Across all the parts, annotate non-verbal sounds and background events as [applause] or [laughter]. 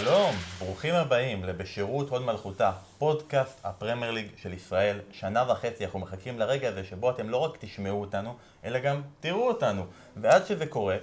שלום, ברוכים הבאים לבשירות הוד מלכותה, פודקאסט הפרמייר ליג של ישראל. שנה וחצי אנחנו מחכים לרגע הזה שבו אתם לא רק תשמעו אותנו, אלא גם תראו אותנו. ועד שזה קורה,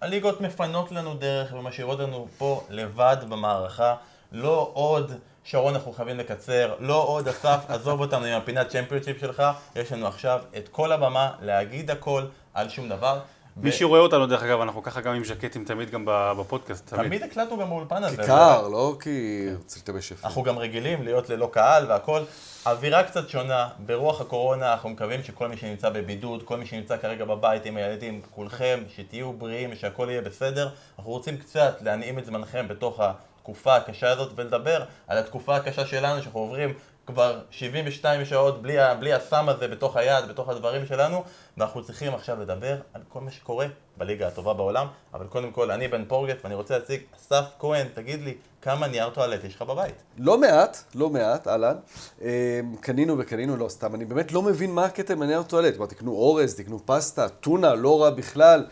הליגות מפנות לנו דרך ומשאירות לנו פה לבד במערכה. לא עוד שרון אנחנו חייבים לקצר, לא עוד אסף, [laughs] עזוב אותנו עם הפינת צ'מפיונשיפ שלך, יש לנו עכשיו את כל הבמה להגיד הכל על שום דבר. מי שרואה אותנו, דרך אגב, אנחנו ככה גם עם ז'קטים תמיד גם בפודקאסט, תמיד. תמיד הקלטנו גם באולפן הזה. כיכר, לא כי רציתי בשפע. אנחנו גם רגילים להיות ללא קהל והכל. אווירה קצת שונה, ברוח הקורונה אנחנו מקווים שכל מי שנמצא בבידוד, כל מי שנמצא כרגע בבית עם הילדים, כולכם, שתהיו בריאים ושהכול יהיה בסדר. אנחנו רוצים קצת להנעים את זמנכם בתוך התקופה הקשה הזאת ולדבר על התקופה הקשה שלנו שאנחנו עוברים כבר 72 שעות בלי, בלי הסם הזה בתוך היד, בתוך הדברים שלנו, ואנחנו צריכים עכשיו לדבר על כל מה שקורה בליגה הטובה בעולם, אבל קודם כל, אני בן פורגט ואני רוצה להציג, אסף כהן, תגיד לי, כמה נייר טואלט יש לך בבית? לא מעט, לא מעט, אהלן. אה, קנינו וקנינו, לא סתם, אני באמת לא מבין מה הקטע עם הנייר טואלט. כלומר, תקנו אורז, תקנו פסטה, טונה, לא רע בכלל.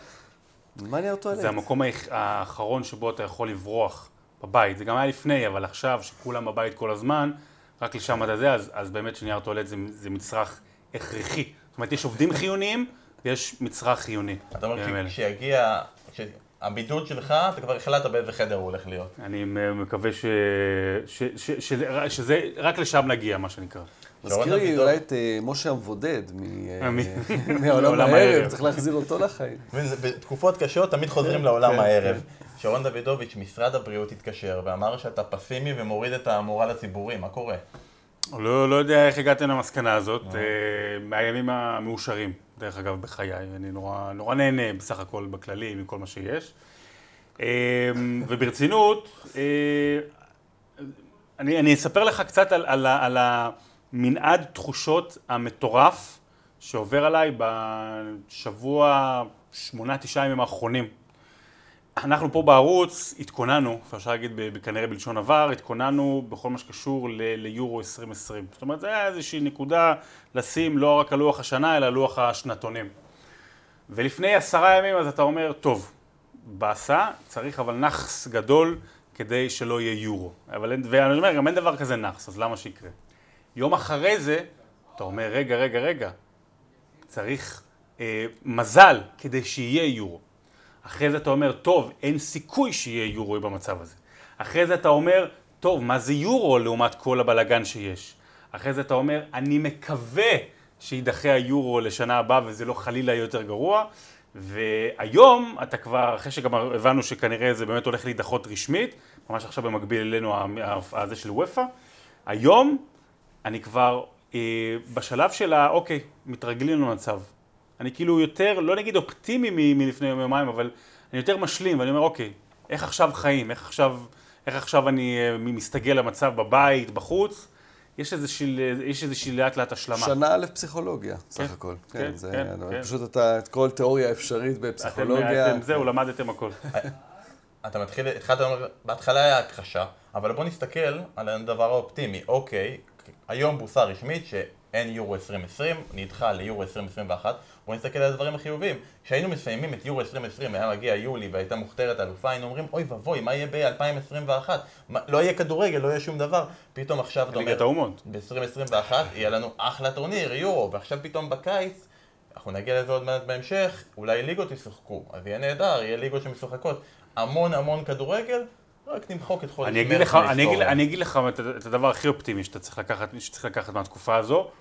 מה נייר טואלט? זה המקום האחרון שבו אתה יכול לברוח בבית. זה גם היה לפני, אבל עכשיו, שכולם בבית כל הזמן, רק לשם אתה זה, אז, אז באמת שנייר טואלט זה, זה מצרך הכרחי. זאת אומרת, יש עובדים חיוניים ויש מצרך חיוני. אתה אומר, כשיגיע, הבידוד שלך, אתה כבר החלטת באיזה חדר הוא הולך להיות. אני מקווה ש... ש... ש... שזה, שזה רק לשם נגיע, מה שנקרא. מזכיר לי אולי את אה, משה המבודד אה, מהעולם [laughs] הערב, צריך להחזיר אותו לחיים. בתקופות קשות תמיד חוזרים כן, לעולם כן, הערב. שרון דוידוביץ', משרד הבריאות התקשר ואמר שאתה פסימי ומוריד את המורל הציבורי, מה קורה? לא, לא יודע איך הגעתם למסקנה הזאת, אה. אה, מהימים המאושרים, דרך אגב, בחיי, אני נורא, נורא נהנה בסך הכל בכללי מכל מה שיש. אה, וברצינות, אני, אני אספר לך קצת על, על, על המנעד תחושות המטורף שעובר עליי בשבוע, שמונה, תשעה ימים האחרונים. אנחנו פה בערוץ התכוננו, אפשר להגיד כנראה בלשון עבר, התכוננו בכל מה שקשור ליורו 2020. זאת אומרת, זה היה איזושהי נקודה לשים לא רק על לוח השנה, אלא על לוח השנתונים. ולפני עשרה ימים אז אתה אומר, טוב, באסה, צריך אבל נאחס גדול כדי שלא יהיה יורו. אבל אין, ואני אומר, גם אין דבר כזה נאחס, אז למה שיקרה? יום אחרי זה, אתה אומר, רגע, רגע, רגע, צריך אה, מזל כדי שיהיה יורו. אחרי זה אתה אומר, טוב, אין סיכוי שיהיה יורו במצב הזה. אחרי זה אתה אומר, טוב, מה זה יורו לעומת כל הבלגן שיש? אחרי זה אתה אומר, אני מקווה שיידחה היורו לשנה הבאה וזה לא חלילה יותר גרוע. והיום אתה כבר, אחרי שגם הבנו שכנראה זה באמת הולך להידחות רשמית, ממש עכשיו במקביל אלינו הזה של וופא, היום אני כבר אה, בשלב של ה, אוקיי, מתרגלים למצב. אני כאילו יותר, לא נגיד אופטימי מלפני יום יומיים, אבל אני יותר משלים, ואני אומר, אוקיי, איך עכשיו חיים, איך עכשיו, איך עכשיו אני אה, מסתגל למצב בבית, בחוץ, יש איזושהי, יש איזושהי לאט לאט השלמה. שנה א' פסיכולוגיה, סך כן, הכל. כן, כן, זה, כן, כן. פשוט אתה, את כל תיאוריה אפשרית בפסיכולוגיה. אתם, אתם זהו, למדתם הכל. אתה מתחיל, התחלת לומר, בהתחלה היה הכחשה, אבל בוא נסתכל על הדבר האופטימי. אוקיי, היום בוסה רשמית שאין יורו 2020, נדחה ליורו 2021. בואו נסתכל על הדברים החיוביים. כשהיינו מסיימים את יורו 2020, היה מגיע יולי והייתה מוכתרת אלופה, היינו אומרים, אוי ואבוי, מה יהיה ב-2021? לא יהיה כדורגל, לא יהיה שום דבר. פתאום עכשיו אתה אומר, ב-2021 יהיה לנו אחלה טורניר, יורו, ועכשיו פתאום בקיץ, אנחנו נגיע לזה עוד מעט בהמשך, אולי ליגות ישחקו, אז יהיה נהדר, יהיה ליגות שמשוחקות. המון המון כדורגל, רק נמחוק את חודש מרץ מההיסטוריה. אני אגיד לך את הדבר הכי אופטימי שאתה צריך לקחת, שצריך לקחת מהתקופה הזו.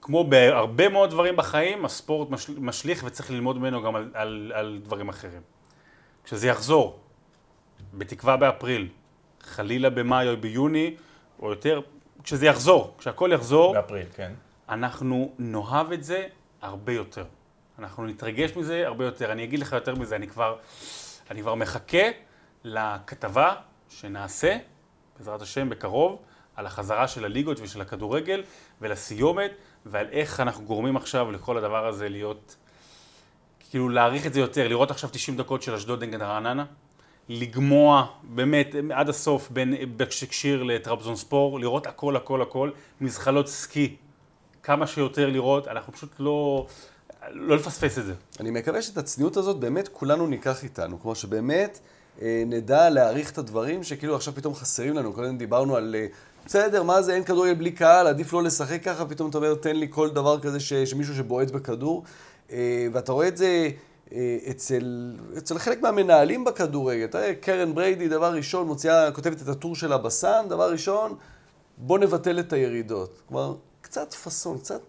כמו בהרבה מאוד דברים בחיים, הספורט משליך וצריך ללמוד ממנו גם על, על, על דברים אחרים. כשזה יחזור, בתקווה באפריל, חלילה במאי או ביוני, או יותר, כשזה יחזור, כשהכול יחזור, באפריל, כן. אנחנו נאהב את זה הרבה יותר. אנחנו נתרגש מזה הרבה יותר. אני אגיד לך יותר מזה, אני כבר, אני כבר מחכה לכתבה שנעשה, בעזרת השם, בקרוב, על החזרה של הליגות ושל הכדורגל ולסיומת. ועל איך אנחנו גורמים עכשיו לכל הדבר הזה להיות, כאילו להעריך את זה יותר, לראות עכשיו 90 דקות של אשדוד נגד רעננה, לגמוע באמת עד הסוף בין בקשקשיר לטרבזון ספור, לראות הכל הכל הכל, מזחלות סקי, כמה שיותר לראות, אנחנו פשוט לא, לא לפספס את זה. אני מקווה שאת הצניעות הזאת באמת כולנו ניקח איתנו, כמו שבאמת אה, נדע להעריך את הדברים שכאילו עכשיו פתאום חסרים לנו. קודם דיברנו על, אה, בסדר, מה זה, אין כדורגל בלי קהל, עדיף לא לשחק ככה, פתאום אתה אומר, תן לי כל דבר כזה ש, שמישהו שבועט בכדור. אה, ואתה רואה את זה אצל, אצל חלק מהמנהלים בכדורגל. אתה רואה, קרן בריידי, דבר ראשון, מוציאה, כותבת את הטור שלה בסאן, דבר ראשון, בוא נבטל את הירידות. כלומר, קצת פאסון, קצת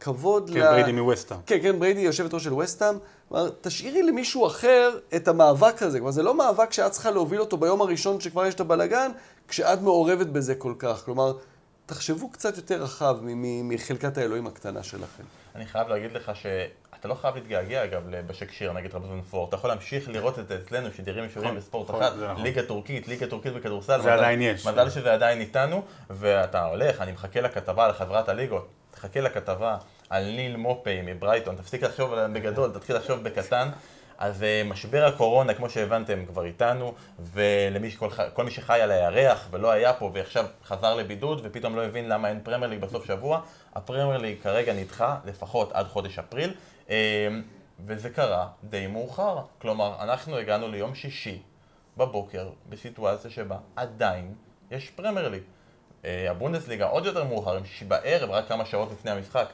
כבוד כן, ל... כן, בריידי מווסטהאם. כן, כן, בריידי, יושבת ראש של ווסטהאם. כלומר, תשאירי למישהו אחר את המאבק הזה. כלומר, זה לא מאבק שאת צריכה להוביל אותו ביום הראשון שכבר יש את הבלגן, כשאת מעורבת בזה כל כך. כלומר, תחשבו קצת יותר רחב מחלקת האלוהים הקטנה שלכם. אני חייב להגיד לך שאתה לא חייב להתגעגע, אגב, לבשיקטאש, נגיד טרבזונספור. אתה יכול להמשיך לראות את זה אצלנו, שידורים ישירים נכון, בספורט נכון, אחת, נכון. ליגה טורקית, ליגה טורקית בכדורסל. זה עדיין יש. מזל שזה עדיין איתנו, ואתה הולך, אני מחכה לכתבה על חברת הליגות. תחכה לכתבה על ניל מופי מברייטון, תפסיק לחשוב עליהם בגדול, תתחיל לחשוב בקטן. אז אה, משבר הקורונה, כמו שהבנתם, כבר איתנו, וכל מי שחי על הירח ולא היה פה ועכשיו חזר לבידוד ופתאום לא הבין למה אין פרמייר ליג בסוף שבוע, הפרמייר ליג כרגע נדחה לפחות עד חודש אפריל, אה, וזה קרה די מאוחר. כלומר, אנחנו הגענו ליום שישי בבוקר בסיטואציה שבה עדיין יש פרמייר ליג. אה, הבונדסליגה עוד יותר מאוחר, עם שישי בערב, רק כמה שעות לפני המשחק.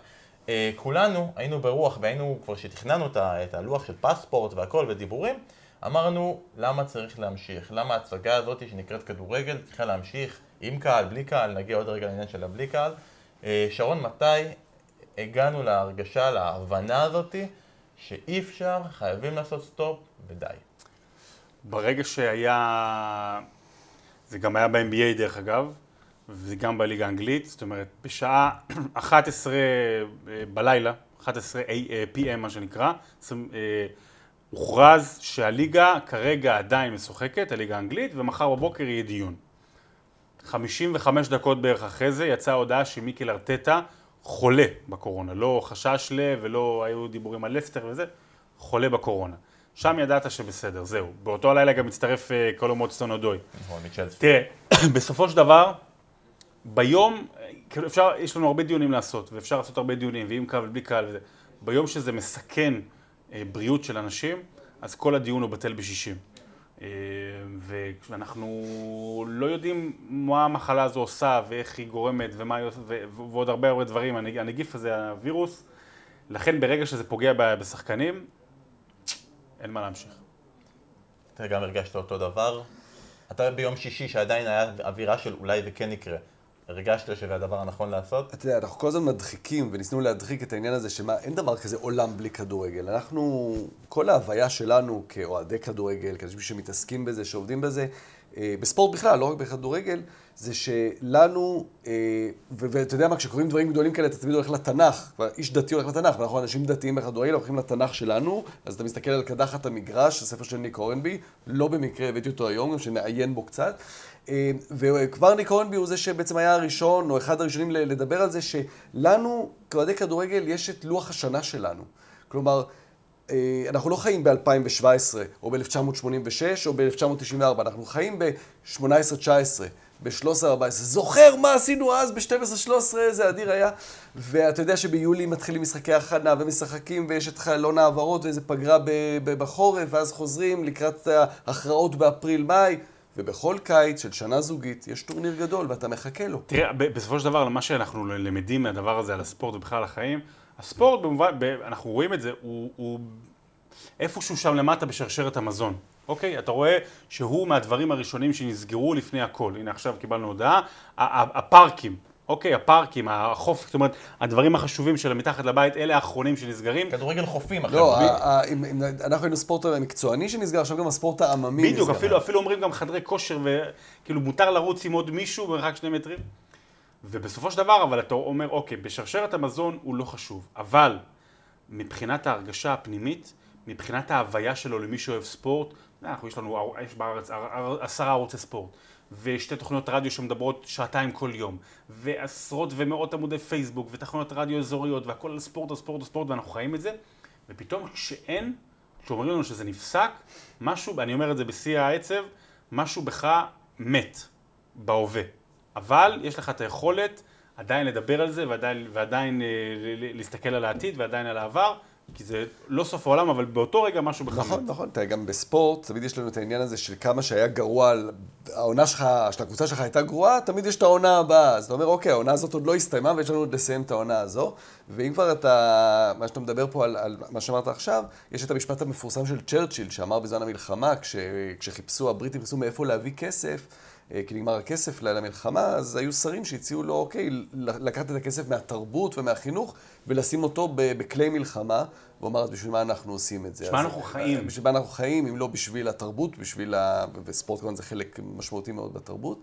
אה, כולנו היינו ברוח והיינו, כבר שתכננו את הלוח של פספורט והכל ודיבורים, אמרנו למה צריך להמשיך, למה ההצגה הזאת שנקראת כדורגל צריכה להמשיך עם קהל, בלי קהל, נגיע עוד רגע לעניין של הבלי קהל. אה, שרון, מתי הגענו להרגשה, להבנה הזאתי, שאי אפשר, חייבים לעשות סטופ ודי. ברגע שהיה, זה גם היה ב-NBA דרך אגב, וזה גם בליגה האנגלית, זאת אומרת, בשעה [clears throat] 11 אה, בלילה, 11 PM מה שנקרא, אה, הוכרז שהליגה כרגע עדיין משוחקת, הליגה האנגלית, ומחר בבוקר יהיה דיון. 55 דקות בערך אחרי זה יצאה הודעה שמיקל ארטטה חולה בקורונה, לא חשש ל... ולא היו דיבורים על לסטר וזה, חולה בקורונה. שם ידעת שבסדר, זהו. באותו הלילה גם הצטרף אה, קולומוט סטונודוי. נכון, מצ'לסי. תראה, [clears throat] בסופו של דבר, ביום, כאילו אפשר, יש לנו הרבה דיונים לעשות, ואפשר לעשות הרבה דיונים, ועם קהל ובלי קהל וזה. ביום שזה מסכן אה, בריאות של אנשים, אז כל הדיון הוא בטל בשישים. אה, ואנחנו לא יודעים מה המחלה הזו עושה, ואיך היא גורמת, ומה היא עושה, ועוד הרבה הרבה דברים. הנגיף הזה, הווירוס, לכן ברגע שזה פוגע בשחקנים, אין מה להמשיך. אתה גם הרגשת אותו דבר? אתה ביום שישי שעדיין היה אווירה של אולי זה כן יקרה. הרגשת שזה הדבר הנכון לעשות? אתה יודע, אנחנו כל הזמן מדחיקים וניסינו להדחיק את העניין הזה שמה, אין דבר כזה עולם בלי כדורגל. אנחנו, כל ההוויה שלנו כאוהדי כדורגל, כאנשים שמתעסקים בזה, שעובדים בזה, אה, בספורט בכלל, לא רק בכדורגל, זה שלנו, אה, ואתה יודע מה, כשקוראים דברים גדולים כאלה, אתה תמיד הולך לתנ"ך, איש דתי הולך לתנ"ך, ואנחנו אנשים דתיים בכדורגל, הולכים לתנ"ך שלנו, אז אתה מסתכל על קדחת המגרש, הספר של ניק הורנבי, לא במקרה הבאתי אותו היום, גם שנעיין בו קצת. אה, וכבר ניק הורנבי הוא זה שבעצם היה הראשון, או אחד הראשונים לדבר על זה, שלנו, כאוהדי כדורגל, יש את לוח השנה שלנו. כלומר, אה, אנחנו לא חיים ב-2017, או ב-1986, או ב-1994, אנחנו חיים ב-18-19, ב-13-14. זוכר מה עשינו אז ב-12-13, איזה אדיר היה. ואתה יודע שביולי מתחילים משחקי הכנה ומשחקים, ויש את חלון העברות ואיזה פגרה בחורף, ואז חוזרים לקראת ההכרעות באפריל-מאי. ובכל קיץ של שנה זוגית יש טורניר גדול ואתה מחכה לו. תראה, בסופו של דבר, מה שאנחנו למדים מהדבר הזה על הספורט ובכלל החיים, הספורט במובן, אנחנו רואים את זה, הוא, הוא איפשהו שם למטה בשרשרת המזון. אוקיי? אתה רואה שהוא מהדברים הראשונים שנסגרו לפני הכל. הנה עכשיו קיבלנו הודעה. הפארקים, אוקיי, הפארקים, החוף, זאת אומרת, הדברים החשובים של מתחת לבית, אלה האחרונים שנסגרים. כדורגל חופים אחרי לא, אנחנו היינו ספורט מקצועני שנסגר, עכשיו גם הספורט העממי נסגר. בדיוק, אפילו, אפילו אומרים גם חדרי כושר, וכאילו מותר לרוץ עם עוד מישהו במרחק שני מטרים. ובסופו של דבר, אבל אתה אומר, אוקיי, בשרשרת המזון הוא לא חשוב, אבל מבחינת ההרגשה הפנימית, מבחינת ההוויה שלו למי שאוהב ספורט, אנחנו, יש לנו, יש בארץ עשרה ערוצי ספורט. ושתי תוכניות רדיו שמדברות שעתיים כל יום, ועשרות ומאות עמודי פייסבוק, ותחנות רדיו אזוריות, והכל על ספורט, ספורט, ספורט, ואנחנו חיים את זה, ופתאום כשאין, כשאומרים לנו שזה נפסק, משהו, אני אומר את זה בשיא העצב, משהו בך מת בהווה. אבל יש לך את היכולת עדיין לדבר על זה, ועדיין, ועדיין אה, להסתכל על העתיד, ועדיין על העבר, כי זה לא סוף העולם, אבל באותו רגע משהו בכלל. נכון, נכון. תראה, גם בספורט, תמיד יש לנו את העניין הזה של כמה שהיה גרוע, העונה שלך, של הקבוצה שלך הייתה גרועה, תמיד יש את העונה הבאה. אז אתה אומר, אוקיי, העונה הזאת עוד לא הסתיימה, ויש לנו עוד לסיים את העונה הזו. ואם כבר אתה, מה שאתה מדבר פה על, על מה שאמרת עכשיו, יש את המשפט המפורסם של צ'רצ'יל, שאמר בזמן המלחמה, כש, כשחיפשו, הבריטים חיפשו מאיפה להביא כסף, כי נגמר הכסף למלחמה, אז היו שרים שהציעו לו, אוקיי, לקחת את הכסף מהתרבות ומהחינוך ולשים אותו בכלי מלחמה. והוא אמר, אז בשביל מה אנחנו עושים את זה? בשביל מה אנחנו חיים? אה, בשביל מה אנחנו חיים, אם לא בשביל התרבות, בשביל ה... וספורט כמובן זה חלק משמעותי מאוד בתרבות.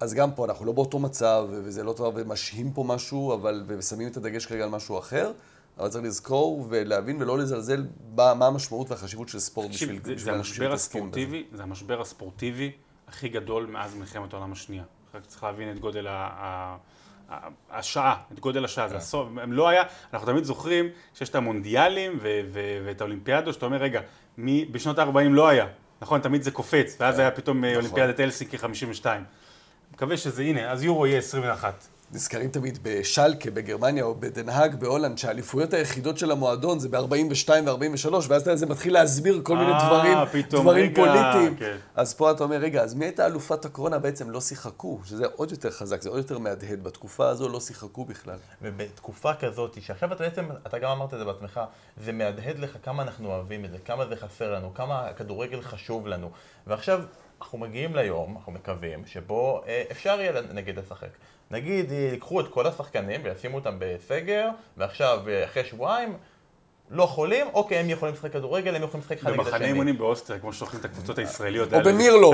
אז גם פה אנחנו לא באותו מצב, וזה לא טוב, ומשהים פה משהו, אבל, ושמים את הדגש כרגע על משהו אחר. אבל צריך לזכור ולהבין ולא לזלזל מה המשמעות והחשיבות של ספורט בשביל, זה, בשביל אנשים שמתעסקים בזה. זה המשבר הספורטיבי הכי גדול מאז מלחמת העולם השנייה. רק צריך להבין את גודל ה... השעה, את גודל השעה, זה כן. הסוף, הם לא היה, אנחנו תמיד זוכרים שיש את המונדיאלים ואת האולימפיאדו, שאתה אומר, רגע, בשנות ה-40 לא היה, נכון, תמיד זה קופץ, ואז כן. היה פתאום אה, נכון. אולימפיאדת אלסיקי 52. מקווה שזה, הנה, אז יורו יהיה 21. נזכרים תמיד בשלקה בגרמניה או בדנהג בהולנד, שהאליפויות היחידות של המועדון זה ב-42 ו-43, ואז זה מתחיל להסביר כל מיני אה, דברים, דברים פוליטיים. כן. אז פה אתה אומר, רגע, אז מי הייתה אלופת הקורונה? בעצם לא שיחקו, שזה עוד יותר חזק, זה עוד יותר מהדהד. בתקופה הזו לא שיחקו בכלל. ובתקופה כזאת, שעכשיו אתה בעצם, אתה גם אמרת את זה בעצמך, זה מהדהד לך כמה אנחנו אוהבים את זה, כמה זה חסר לנו, כמה הכדורגל חשוב לנו. ועכשיו, אנחנו מגיעים ליום, אנחנו מקווים, שבו אה, אפשר יהיה נגד לשחק. נגיד ייקחו את כל השחקנים וישימו אותם בסגר, ועכשיו אה, אחרי שבועיים לא חולים, אוקיי, הם יכולים לשחק כדורגל, הם יכולים לשחק אחד נגד השני. במחנה אימונים באוסטריה, כמו ששולחים את הקבוצות הישראליות. או במירלו,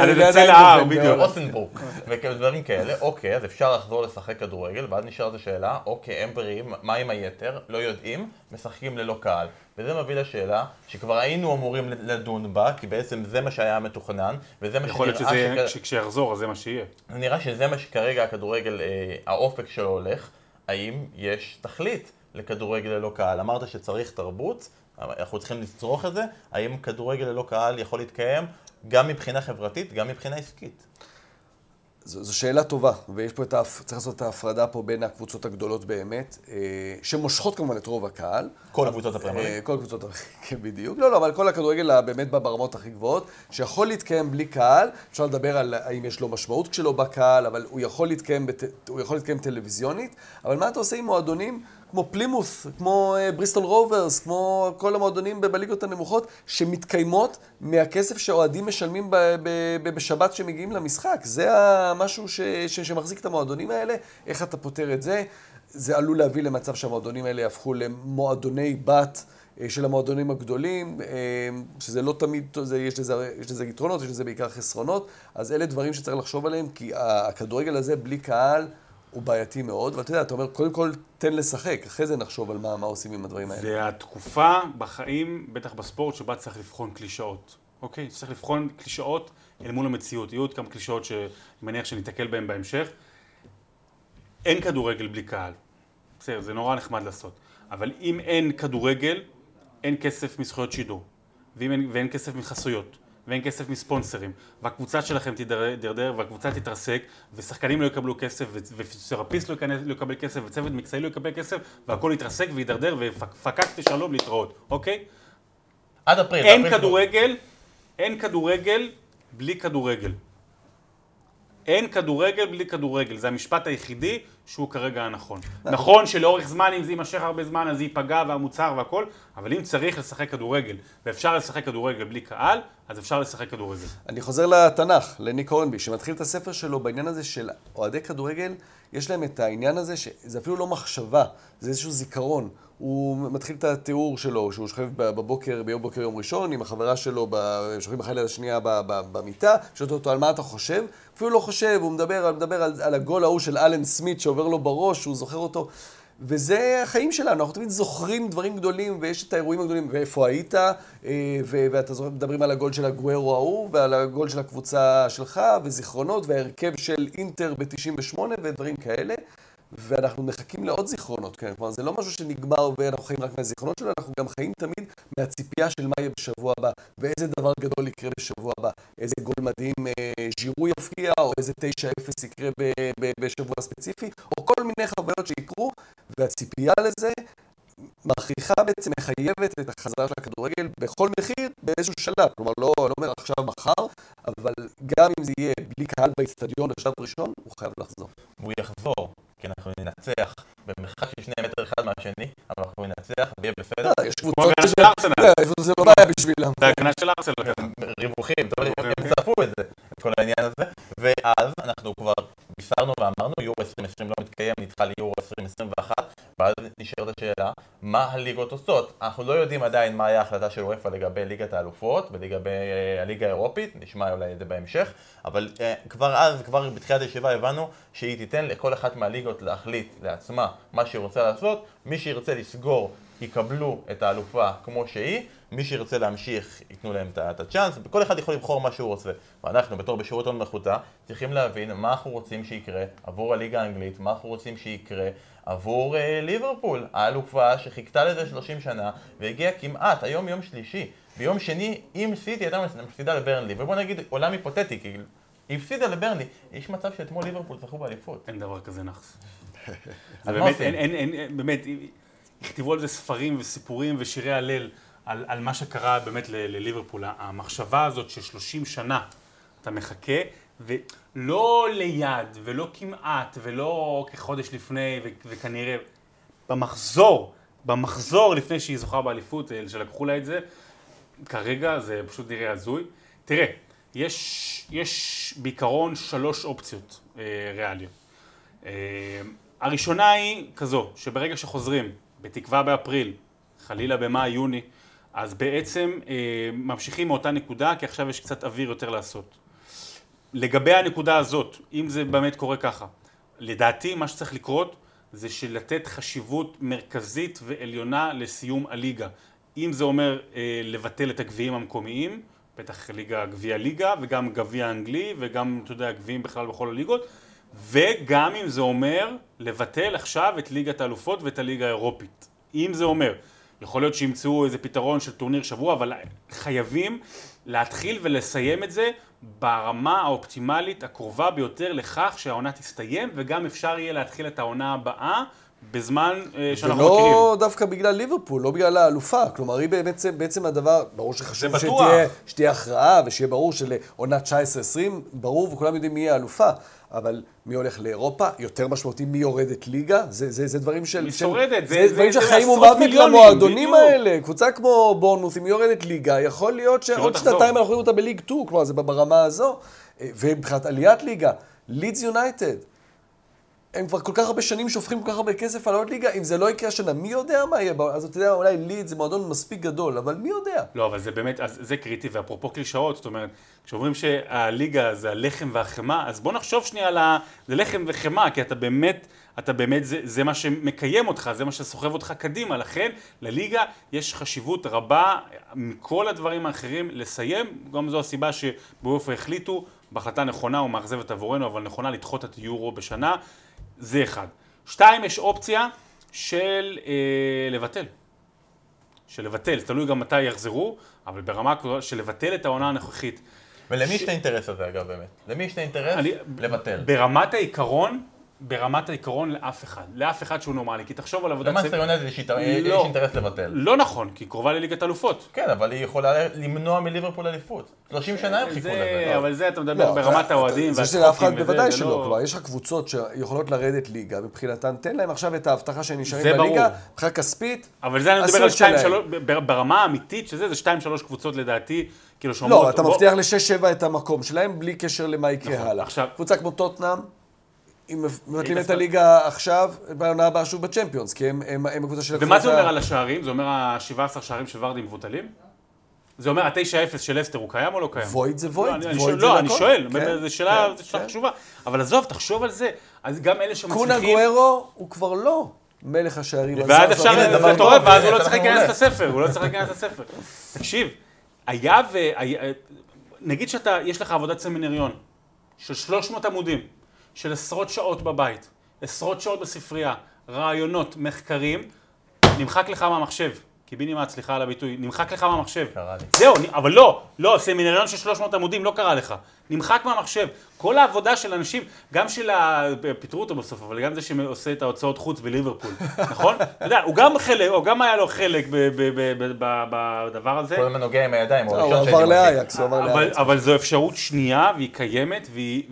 על איזה צל ההר, בדיוק. אוסנבורג, ודברים כאלה, אוקיי, אז אפשר לחזור לשחק כדורגל, ואז נשארת השאלה, אוקיי, הם בריאים, מה עם היתר? לא יודעים, משחקים ללא קהל. וזה מביא לשאלה שכבר היינו אמורים לדון בה, כי בעצם זה מה שהיה מתוכנן, וזה מה שנראה... יכול להיות שכשיחזור, אז זה מה שיהיה. נראה שזה מה שכרגע הכדורגל, אה, האופק שלו הולך. האם יש תכלית לכדורגל ללא קהל? אמרת שצריך תרבות, אנחנו צריכים לצרוך את זה, האם כדורגל ללא קהל יכול להתקיים גם מבחינה חברתית, גם מבחינה עסקית? זו, זו שאלה טובה, ויש פה את ההפ... צריך לעשות את ההפרדה פה בין הקבוצות הגדולות באמת, אה, שמושכות כמובן את רוב הקהל. כל הקבוצות הפרמיירים. אה, כל הקבוצות, [laughs] כן, בדיוק. לא, לא, אבל כל הכדורגל באמת ברמות הכי גבוהות, שיכול להתקיים בלי קהל, אפשר לדבר על האם יש לו משמעות כשלא בקהל, אבל הוא יכול להתקיים, בת... הוא יכול להתקיים טלוויזיונית, אבל מה אתה עושה עם מועדונים? כמו פלימוס, כמו אה, בריסטול רוברס, כמו כל המועדונים בליגות הנמוכות, שמתקיימות מהכסף שאוהדים משלמים ב- ב- בשבת שמגיעים למשחק. זה המשהו ש- ש- שמחזיק את המועדונים האלה. איך אתה פותר את זה? זה עלול להביא למצב שהמועדונים האלה יהפכו למועדוני בת. אה, של המועדונים הגדולים, אה, שזה לא תמיד, זה, יש, לזה, יש לזה יתרונות, יש לזה בעיקר חסרונות, אז אלה דברים שצריך לחשוב עליהם, כי הכדורגל הזה בלי קהל, הוא בעייתי מאוד, ואתה יודע, אתה אומר, קודם כל תן לשחק, אחרי זה נחשוב על מה, מה עושים עם הדברים האלה. זה התקופה בחיים, בטח בספורט, שבה צריך לבחון קלישאות. אוקיי? צריך לבחון קלישאות אל מול המציאות. יהיו עוד כמה קלישאות שאני מניח שניתקל בהן בהמשך. אין כדורגל בלי קהל. בסדר, זה נורא נחמד לעשות. אבל אם אין כדורגל, אין כסף מזכויות שידור. ואם אין, ואין כסף מחסויות. ואין כסף מספונסרים, והקבוצה שלכם תידרדר, והקבוצה תתרסק, ושחקנים לא יקבלו כסף, ותרפיסט לא, לא יקבל כסף, וצוות מקצועי לא יקבל כסף, והכל יתרסק וידרדר, ופקקתי שלום להתראות, אוקיי? עד אפריל. אין אפריל כדורגל, אין כדורגל בלי כדורגל. אין כדורגל בלי כדורגל, זה המשפט היחידי שהוא כרגע הנכון. נכון שלאורך זמן, אם זה יימשך הרבה זמן, אז ייפגע והמוצר והכל, אבל אם צריך לשחק כדורגל, ואפשר לשחק כדורגל בלי קהל, אז אפשר לשחק כדורגל. אני חוזר לתנ"ך, לניק הורנבי, שמתחיל את הספר שלו בעניין הזה של אוהדי כדורגל, יש להם את העניין הזה שזה אפילו לא מחשבה, זה איזשהו זיכרון. הוא מתחיל את התיאור שלו, שהוא שוכב בבוקר, ביום בוקר יום ראשון, עם החברה שלו, שוכבים אחת ליד השנייה במיטה, שואלת אותו על מה אתה חושב, אפילו לא חושב, הוא מדבר, מדבר על, על הגול ההוא של אלן סמית שעובר לו בראש, הוא זוכר אותו. וזה החיים שלנו, אנחנו תמיד זוכרים דברים גדולים, ויש את האירועים הגדולים, ואיפה היית, אה, ואתה זוכר, מדברים על הגול של הגוורו ההוא, ועל הגול של הקבוצה שלך, וזיכרונות, וההרכב של אינטר ב-98, ודברים כאלה. ואנחנו מחכים לעוד זיכרונות, כן? כלומר, זה לא משהו שנגמר ואנחנו חיים רק מהזיכרונות שלו, אנחנו גם חיים תמיד מהציפייה של מה יהיה בשבוע הבא, ואיזה דבר גדול יקרה בשבוע הבא, איזה גול מדהים אה, ז'ירו יפקיע, או איזה 9-0 יקרה ב- ב- בשבוע ספציפי, או כל מיני חוויות שיקרו, והציפייה לזה מכריחה בעצם, מחייבת את החזרה של הכדורגל בכל מחיר באיזשהו שלב. כלומר, לא, לא אומר עכשיו מחר, אבל גם אם זה יהיה בלי קהל באיצטדיון בשלב ראשון, הוא חייב לחזור. והוא יחזור, כי אנחנו ננצח במרחק של שני מטר אחד מהשני, אבל אנחנו ננצח ויהיה בסדר. יש כמו קבוצות שזה של ארסנל. אה, זה לא בעיה בשבילם. זה הגנה של ארסנל. ריווחים, טוב, הם צפו את זה, את כל העניין הזה, ואז אנחנו כבר בישרנו ואמרנו, יורו 2020 לא מתקיים, נדחה ליורו 2021, ואז נשארת השאלה, מה הליגות עושות? אנחנו לא יודעים עדיין מה היה ההחלטה של וופא לגבי ליגת האלופות ולגבי אה, הליגה האירופית, נשמע אולי את זה בהמשך, אבל אה, כבר אז, כבר בתחילת הישיבה הבנו שהיא תיתן לכל אחת מהליגות להחליט לעצמה מה שהיא רוצה לעשות, מי שירצה לסגור יקבלו את האלופה כמו שהיא, מי שירצה להמשיך ייתנו להם את הצ'אנס, וכל אחד יכול לבחור מה שהוא רוצה. ואנחנו בתור בשירות הון מלכותה צריכים להבין מה אנחנו רוצים שיקרה עבור הליגה האנגלית, מה אנחנו רוצים שיקרה עבור אה, ליברפול, האלופה שחיכתה לזה 30 שנה והגיעה כמעט, היום יום שלישי, ביום שני אם סיטי הייתה מפסידה לברנלי, ובוא נגיד עולם היפותטי, כי היא הפסידה לברנלי, יש מצב שאתמול ליברפול זכו באליפות. אין דבר כזה נאחס. [laughs] באמת? אין, אין, אין, באמת, יכתבו על זה ספרים וסיפורים ושירי הלל על, על מה שקרה באמת לליברפול. המחשבה הזאת ש-30 שנה אתה מחכה, ולא ליד, ולא כמעט, ולא כחודש לפני, ו- וכנראה במחזור, במחזור לפני שהיא זוכה באליפות, אה, שלקחו לה את זה, כרגע זה פשוט נראה הזוי. תראה, יש, יש בעיקרון שלוש אופציות אה, ריאליות. אה, הראשונה היא כזו, שברגע שחוזרים, בתקווה באפריל, חלילה במאי-יוני, אז בעצם אה, ממשיכים מאותה נקודה, כי עכשיו יש קצת אוויר יותר לעשות. לגבי הנקודה הזאת, אם זה באמת קורה ככה, לדעתי מה שצריך לקרות זה שלתת חשיבות מרכזית ועליונה לסיום הליגה. אם זה אומר אה, לבטל את הגביעים המקומיים, בטח ליגה, גביע ליגה, וגם גביע אנגלי, וגם, אתה יודע, גביעים בכלל בכל הליגות, וגם אם זה אומר לבטל עכשיו את ליגת האלופות ואת הליגה האירופית. אם זה אומר. יכול להיות שימצאו איזה פתרון של טורניר שבוע, אבל חייבים להתחיל ולסיים את זה ברמה האופטימלית הקרובה ביותר לכך שהעונה תסתיים, וגם אפשר יהיה להתחיל את העונה הבאה בזמן אה, שאנחנו מכירים. ולא דווקא בגלל ליברפול, לא בגלל האלופה. כלומר, היא בעצם, בעצם הדבר, ברור שחשוב. שתהיה, שתהיה הכרעה ושיהיה ברור שלעונה 19-20, ברור וכולם יודעים מי יהיה האלופה. אבל מי הולך לאירופה, יותר משמעותי מי יורדת ליגה, זה, זה, זה דברים של... מי של- שורדת, זה, זה- זה דברים זה- של זה חיים ומוות למועדונים. האלה. קבוצה כמו בורנמוס, אם היא יורדת ליגה, יכול להיות שעוד. שנתיים אנחנו רואים אותה בליג 2, כלומר זה ברמה הזו. אה, ומבחינת עליית ליגה, לידס יונייטד, הם כבר כל כך הרבה שנים שופכים כל כך הרבה כסף על העוד ליגה, אם זה לא יקרה השנה, מי יודע מה יהיה? אז אתה יודע, אולי ליד זה מועדון מספיק גדול, אבל מי יודע? לא, אבל זה באמת, אז זה קריטי, ואפרופו קלישאות, זאת אומרת, כשאומרים שהליגה זה הלחם והחמאה, אז בוא נחשוב שנייה על ה... זה לחם וחמאה, כי אתה באמת, אתה באמת, זה, זה מה שמקיים אותך, זה מה שסוחב אותך קדימה, לכן לליגה יש חשיבות רבה מכל הדברים האחרים לסיים, גם זו הסיבה שבאופן החליטו, בהחלטה נכונה ומאכזבת עבורנו, אבל נכונה לדחות את היורו בשנה, זה אחד. שתיים, יש אופציה של אה, לבטל. של לבטל, תלוי גם מתי יחזרו, אבל ברמה של לבטל את העונה הנוכחית. ולמי יש את האינטרס הזה אגב באמת? למי יש את האינטרס? אני- לבטל. ברמת העיקרון, ברמת העיקרון לאף אחד. לאף אחד שהוא נורמלי, כי תחשוב על עבודת למאנסטר יונייטד יש לא. אינטרס לבטל. לא נכון, כי היא קרובה לליגת אלופות. כן, אבל היא יכולה למנוע מליברפול אליפות. 30 שנה הם חיכו זה, לזה. אבל זה אתה מדבר לא, ברמת אתה- האוהדים זה שלאף אחד בוודאי שלא. לא- כלומר, יש לך קבוצות שיכולות לרדת ליגה, מבחינתן, תן להם עכשיו את ההבטחה שהם נשארים. בליגה, מבחינה כספית. אבל זה אני מדבר על את 2 שלהם. 3 ברמה האמיתית שזה, זה 2-3 קבוצות לדעתי, כאילו לא, שאומרות... אתה בוא- מבטיח ל-6-7 את המקום שלהם, בלי קשר למה יקרה נכון, הלאה. עכשיו- קבוצה כמו טוטנאם, אם מבטלים את דווקא- הליגה עכשיו, בעונה הבאה שוב בצ'מפיונס, כי הם- הם הם הקבוצה של... ומה זה אומר על השערים? זה אומר ה-17 שערים של ורדי מבוטלים? זה אומר ה-9-0 של אסטר הוא קיים או לא קיים? וויד זה וויד, לא, וויד זה לא. אני שואל, כן, זו שאלה כן, זו שאלה כן. חשובה. אבל עזוב, תחשוב על זה. אז גם אלה קונה שמצליחים... גוארו הוא כבר לא מלך השערים. ואז אפשר, רואה, טוב, ואז הוא לא צריך להיכנס. לספר, הוא לא צריך להיכנס לספר. תקשיב, היה ו... נגיד שאתה, יש לך עבודת סמינריון של 300 עמודים, של עשרות שעות בבית, עשרות שעות בספרייה, רעיונות, מחקרים, נמחק לך מהמחשב. קיבינימט, סליחה על הביטוי, נמחק לך מהמחשב. קרה לי. זהו, אבל לא, לא, סמינריון של 300 עמודים לא קרה לך. נמחק מהמחשב. כל העבודה של אנשים, גם של ה... פיטרו אותו בסוף, אבל גם זה שעושה את ההוצאות חוץ בליברפול, [laughs] נכון? אתה יודע, הוא גם חלק, או גם היה לו חלק בדבר הזה. כל הזמן נוגע עם הידיים, הוא לא, הוא עבר. לאייקס, הוא עבר לאייקס. אבל זו אפשרות שנייה, והיא קיימת, והיא,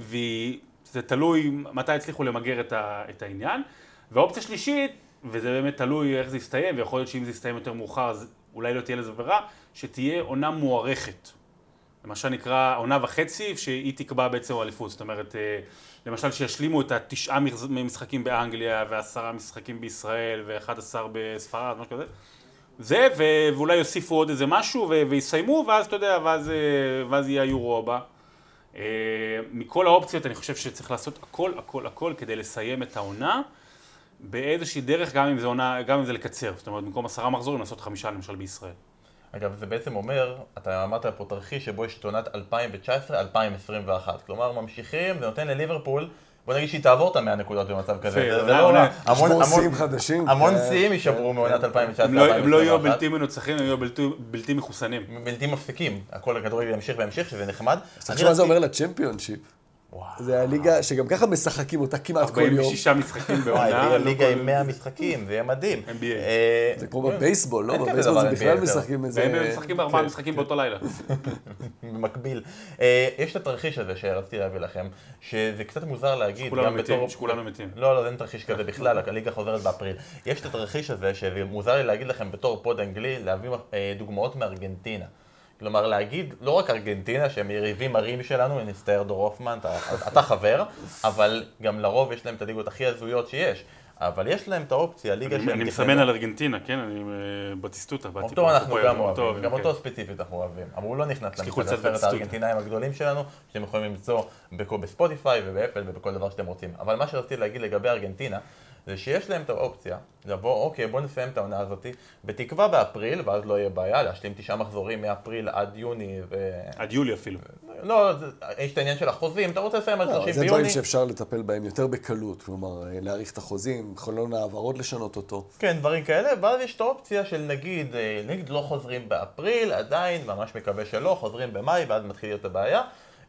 זה תלוי מתי הצליחו למגר את, ה, את העניין. ואופציה שלישית, וזה באמת תלוי איך זה יסתיים, ויכול להיות שאם זה יסתיים יותר מאוחר, אז אולי לא תהיה לזה ברירה, שתהיה עונה מוארכת. מה שנקרא עונה וחצי, שהיא תקבע בעצם אליפות. זאת אומרת, אה, למשל שישלימו את התשעה משחקים באנגליה, ועשרה משחקים בישראל, ואחד עשר בספרד, משהו כזה. זה, ואולי יוסיפו עוד איזה משהו, ויסיימו, ואז אתה יודע, ואז, אה, ואז יהיה היורו הבא. אה, מכל האופציות אני חושב שצריך לעשות הכל, הכל, הכל כדי לסיים את העונה באיזושהי דרך, גם אם זה עונה, גם אם זה לקצר. זאת אומרת, במקום עשרה מחזורים, לעשות חמישה למשל בישראל. אגב, זה בעצם אומר, אתה אמרת פה תרחיש שבו יש את עונת 2019-2021. כלומר, ממשיכים, זה נותן לליברפול, בוא נגיד שהיא תעבור את המאה נקודות במצב כזה. זה- לא עונה. רע. המון- שיאים חדשים. המון. שיאים יישברו מעונת 2019-2021. הם לא, הם לא יהיו בלתי מנוצחים, הם יהיו בלתי, מחוסנים. בלתי מפסיקים. הכל הכדורגל ימשיך וימשיך, שזה נחמד. תחשוב אני מה זה אומר לצ'מפיונשיפ. זה הליגה שגם ככה משחקים אותה כמעט כל יום. 46 משחקים בעונה. ליגה- לא ליגה כל- עם 100 משחקים, זה יהיה מדהים. NBA. אה, זה כמו בבייסבול, לא? בבייסבול זה בכלל. משחקים איזה... והם משחקים בארבעה כן. משחקים באותו לילה. [laughs] במקביל. אה, יש את התרחיש הזה שרציתי להביא לכם, שזה קצת מוזר להגיד, שכולנו גם מתים, בתור... שכולנו מתים. לא, לא, אין תרחיש כזה בכלל, הליגה חוזרת באפריל. יש את התרחיש הזה, שמוזר לי להגיד לכם בתור פוד אנגלי, להביא אה, דוגמאות מארגנטינה. כלומר, להגיד, לא רק ארגנטינה, שהם יריבים מרים שלנו, נסתער דור הופמן, אתה, אתה חבר, אבל גם לרוב יש להם את הליגות הכי הזויות שיש. אבל יש להם את האופציה, ליגה שהם אני מסמן על ארגנטינה, כן? אני אה, בטיסטוטה. באתי אותו פה, אנחנו פה גם אוהבים, אותו, גם כן. אותו ספציפית אנחנו אוהבים. אבל הוא לא נכנס בצטוט. הארגנטינאים הגדולים שלנו, שאתם יכולים למצוא בספוטיפיי ובאפל ובכל דבר שאתם רוצים. אבל מה שרציתי להגיד לגבי ארגנטינה, זה שיש להם את האופציה לבוא, אוקיי, בוא נסיים את העונה הזאת, בתקווה באפריל, ואז לא יהיה בעיה, להשלים תשעה מחזורים מאפריל עד יוני, ו... עד יולי אפילו. לא, זה- יש את העניין של החוזים, אתה רוצה לסיים עד לא, 30 זה ביוני? דברים שאפשר לטפל בהם יותר בקלות, כלומר, אה, להאריך את החוזים, חלון העברות לשנות אותו. כן, דברים כאלה, ואז יש את האופציה של נגיד, אה, נגיד לא חוזרים באפריל, עדיין, ממש מקווה שלא, חוזרים במאי, ואז מתחיל להיות הבעיה.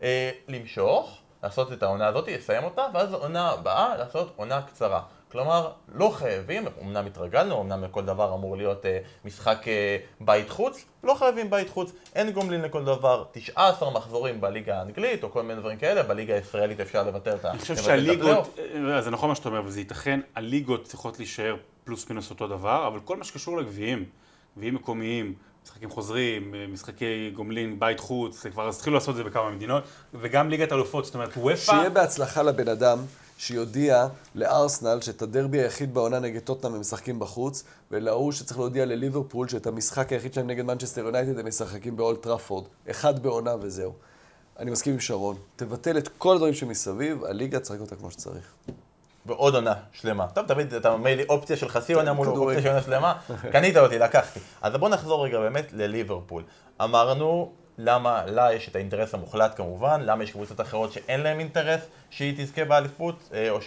אה, למשוך, לעשות את העונה הזאת, לסיים אותה, ואז עונה הבאה, לעשות עונה קצרה. כלומר, לא חייבים, אמנם התרגלנו, אמנם לכל דבר אמור להיות אה, משחק אה, בית חוץ, לא חייבים בית חוץ, אין גומלין לכל דבר, 19 מחזורים בליגה האנגלית, או כל מיני דברים כאלה, בליגה הישראלית אפשר לבטל את ה... אני חושב. שהליגות, אה, זה נכון מה שאתה אומר, וזה ייתכן, הליגות צריכות להישאר פלוס מינוס אותו דבר, אבל כל מה שקשור לגביעים, גביעים מקומיים, משחקים חוזרים, אה, משחקי גומלין, בית חוץ, זה כבר התחילו לעשות את זה בכמה מדינות, וגם ליגת אלופות, זאת אומרת, אופ"א, שיהיה בהצלחה לבן אדם שיודיע לארסנל שאת הדרבי היחיד בעונה נגד טוטנאם הם משחקים בחוץ, ולהוא שצריך להודיע לליברפול שאת המשחק היחיד שלהם נגד מנצ'סטר יונייטד הם משחקים באולד טראפורד. אחד בעונה וזהו. אני מסכים עם שרון. תבטל את כל הדברים שמסביב, הליגה תשחק אותה כמו שצריך. בעוד עונה שלמה. טוב, תמיד אתה אומר לי אופציה של חצי עונה מול. אופציה של עונה שלמה, [laughs] קנית אותי, לקחתי. אז בוא נחזור רגע באמת לליברפול. אמרנו למה לה יש את האינטרס המוחלט כמובן, למה יש קבוצות אחרות שאין להן אינטרס שהיא תזכה באליפות, אה, או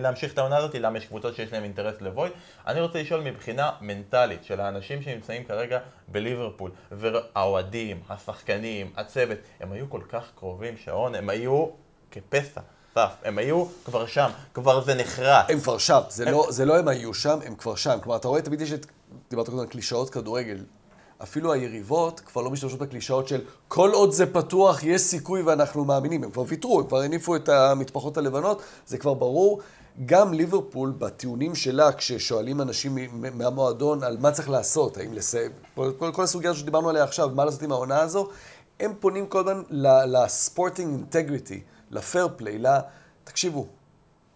להמשיך את העונה הזאת, למה יש קבוצות שיש להן אינטרס לבוי. אני רוצה לשאול מבחינה מנטלית של האנשים שנמצאים כרגע בליברפול, והאוהדים, השחקנים, הצוות, הם היו כל כך קרובים, שרון, הם היו כפסע. סף, הם היו כבר שם, כבר זה נחרץ. הם כבר שם, זה לא, זה לא הם היו שם, הם כבר שם. כלומר, אתה רואה, תמיד יש את, דיברת קודם על קלישאות כדורגל. אפילו היריבות כבר לא משתמשות בקלישאות של כל עוד זה פתוח, יש סיכוי ואנחנו מאמינים. הם כבר ויתרו, הם כבר הניפו את המטפחות הלבנות, זה כבר ברור. גם ליברפול, בטיעונים שלה, כששואלים אנשים מהמועדון על מה צריך לעשות, האם לסיים, כל, כל, כל הסוגיה שדיברנו עליה עכשיו, מה לעשות עם העונה הזו, הם פונים כל הזמן לספורטינג אינטגריטי, לפייר פליי. תקשיבו,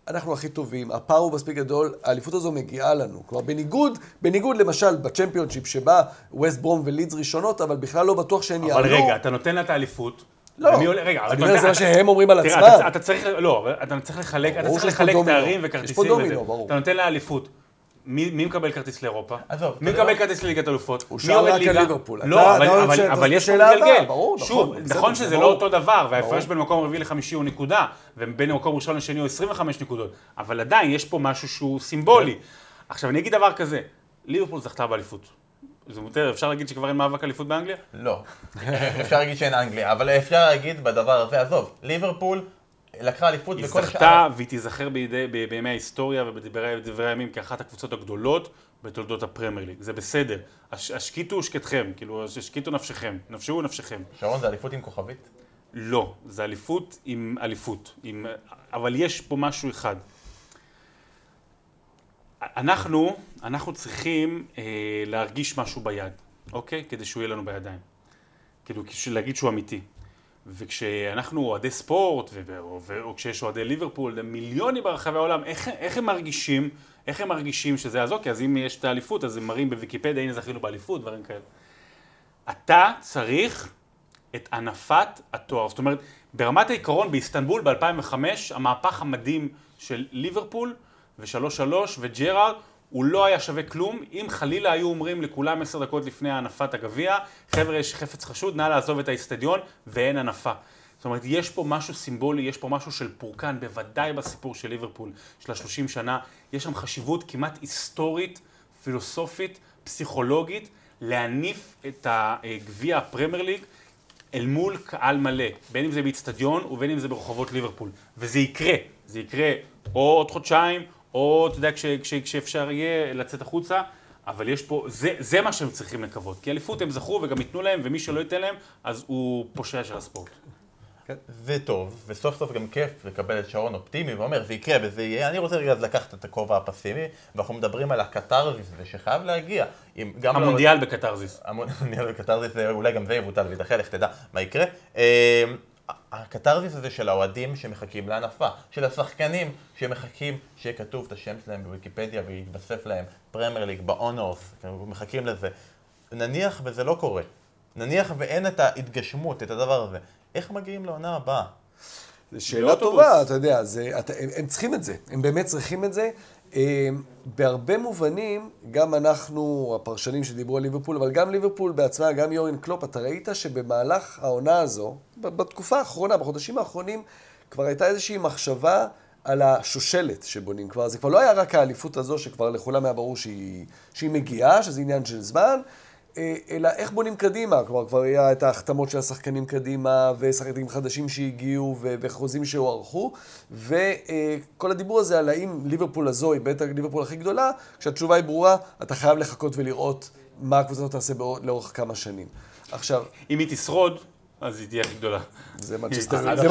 אנחנו הכי טובים, הפער הוא מספיק גדול, האליפות הזו מגיעה לנו. כלומר, בניגוד, בניגוד למשל בצ'מפיונשיפ שבה ווסט ברום ולידס ראשונות, אבל בכלל לא בטוח שהן יעלו. אבל רגע, אתה נותן לה את האליפות. לא, רגע, אני אומר, זה מה שהם אומרים על עצמם. אתה- אתה צריך, לא, אתה צריך לחלק, אתה צריך לחלק. תארים יש פה וכרטיסים דומינו. ברור. אתה נותן לה אליפות. מי מי מקבל כרטיס לאירופה? עזוב, מי מקבל כרטיס לליגת אלופות? הוא שאל יורד רק על ליגה? ליברפול. אתה- לא, אבל- יש פה הבאה, מתגלגל. ברור, נכון, שוב, נכון זה שזה. לא אותו דבר, וההפרש. בין מקום רביעי לחמישי הוא נקודה, ובין מקום ראשון לשני הוא 25 נקודות, אבל עדיין יש פה משהו שהוא סימבולי. עכשיו, אני אגיד דבר כזה, ליברפול זכתה באליפות. זה מותר, אפשר להגיד שכבר אין מאבק אליפות באנגליה? לא. [laughs] אפשר להגיד שאין אנגליה, אבל אפשר להגיד בדבר הזה, עזוב, ליברפול לקחה אליפות היא וכל זכתה והיא תיזכר בידי- ב- בימי ההיסטוריה ובדברי דברי הימים כאחת הקבוצות הגדולות בתולדות הפרמייר ליג. זה בסדר. הש- השקיטו שקטכם, כאילו, השקיטו נפשכם, נפשו נפשכם. שרון זה אליפות עם כוכבית? לא, זה אליפות עם אליפות. עם... אבל יש פה משהו אחד. אנחנו, אנחנו צריכים אה, להרגיש משהו ביד, אוקיי? כדי שהוא יהיה לנו בידיים. כאילו, להגיד שהוא אמיתי. וכשאנחנו אוהדי ספורט, ו- או, כשיש אוהדי ליברפול, מיליונים ברחבי העולם, איך, איך הם מרגישים, איך הם מרגישים שזה אז אוקיי, אז אם יש את האליפות, אז הם מראים בוויקיפדיה, הנה זכינו באליפות, דברים כאלה. אתה צריך את הנפת התואר. זאת אומרת, ברמת העיקרון, באיסטנבול ב-2005, המהפך המדהים של ליברפול ו-3-3 וג'רארד, הוא לא היה שווה כלום אם חלילה היו אומרים לכולם עשר דקות לפני הנפת הגביע, חבר'ה, יש חפץ חשוד, נא לעזוב את האיצטדיון, ואין הנפה. זאת אומרת, יש פה משהו סימבולי, יש פה משהו של פורקן, בוודאי בסיפור של ליברפול של ה-30 שנה, יש שם חשיבות כמעט היסטורית, פילוסופית, פסיכולוגית, להניף את הגביע הפרמייר ליג אל מול קהל מלא, בין אם זה באיצטדיון ובין אם זה ברחובות ליברפול. וזה יקרה, זה יקרה או עוד חודשיים, או אתה יודע, כש, כש, כשאפשר יהיה לצאת החוצה, אבל יש פה, זה, זה מה שהם צריכים לקוות. כי אליפות הם זכו וגם ייתנו להם, ומי שלא ייתן להם, אז הוא פושע של הספורט. וטוב, וסוף סוף גם כיף לקבל את שרון אופטימי ואומר זה יקרה וזה יהיה, אני רוצה רגע לקחת את הכובע הפסימי ואנחנו מדברים על הקתרזיס הזה שחייב להגיע. לא- המונדיאל בקטאר-זיס. המונדיאל בקטאר-זיס, אולי גם זה יבוטל ויידחה, לך תדע מה יקרה. הקתרזיס הזה של האוהדים שמחכים להנפה, של השחקנים שמחכים שיהיה כתוב את השם שלהם בוויקיפדיה ויתווסף להם פרמייר ליג ב honours, מחכים לזה. נניח וזה לא קורה, נניח ואין את ההתגשמות, את הדבר הזה, איך מגיעים לעונה הבאה? זו שאלה. טובה, אתה יודע, זה, אתה, הם, הם צריכים את זה, הם באמת צריכים את זה. אה, בהרבה מובנים, גם אנחנו, הפרשנים שדיברו על ליברפול, אבל גם ליברפול בעצמה, גם יורין קלופ, אתה ראית שבמהלך העונה הזו, בתקופה האחרונה, בחודשים האחרונים, כבר הייתה איזושהי מחשבה על השושלת שבונים כבר. זה כבר לא היה רק האליפות הזו, שכבר לכולם היה ברור שהיא, שהיא מגיעה, שזה עניין של זמן. אה, אלא איך בונים קדימה, כלומר כבר היה את ההחתמות של השחקנים קדימה, ושחקנים חדשים שהגיעו, ו- וחוזים שהוארכו, וכל הדיבור הזה על האם ליברפול הזו היא בטח ליברפול הכי גדולה, כשהתשובה היא ברורה, אתה חייב לחכות ולראות מה הקבוצה הזאת תעשה באור- לאורך כמה שנים. עכשיו, אם היא תשרוד, אז היא תהיה הכי גדולה. זה עכשיו-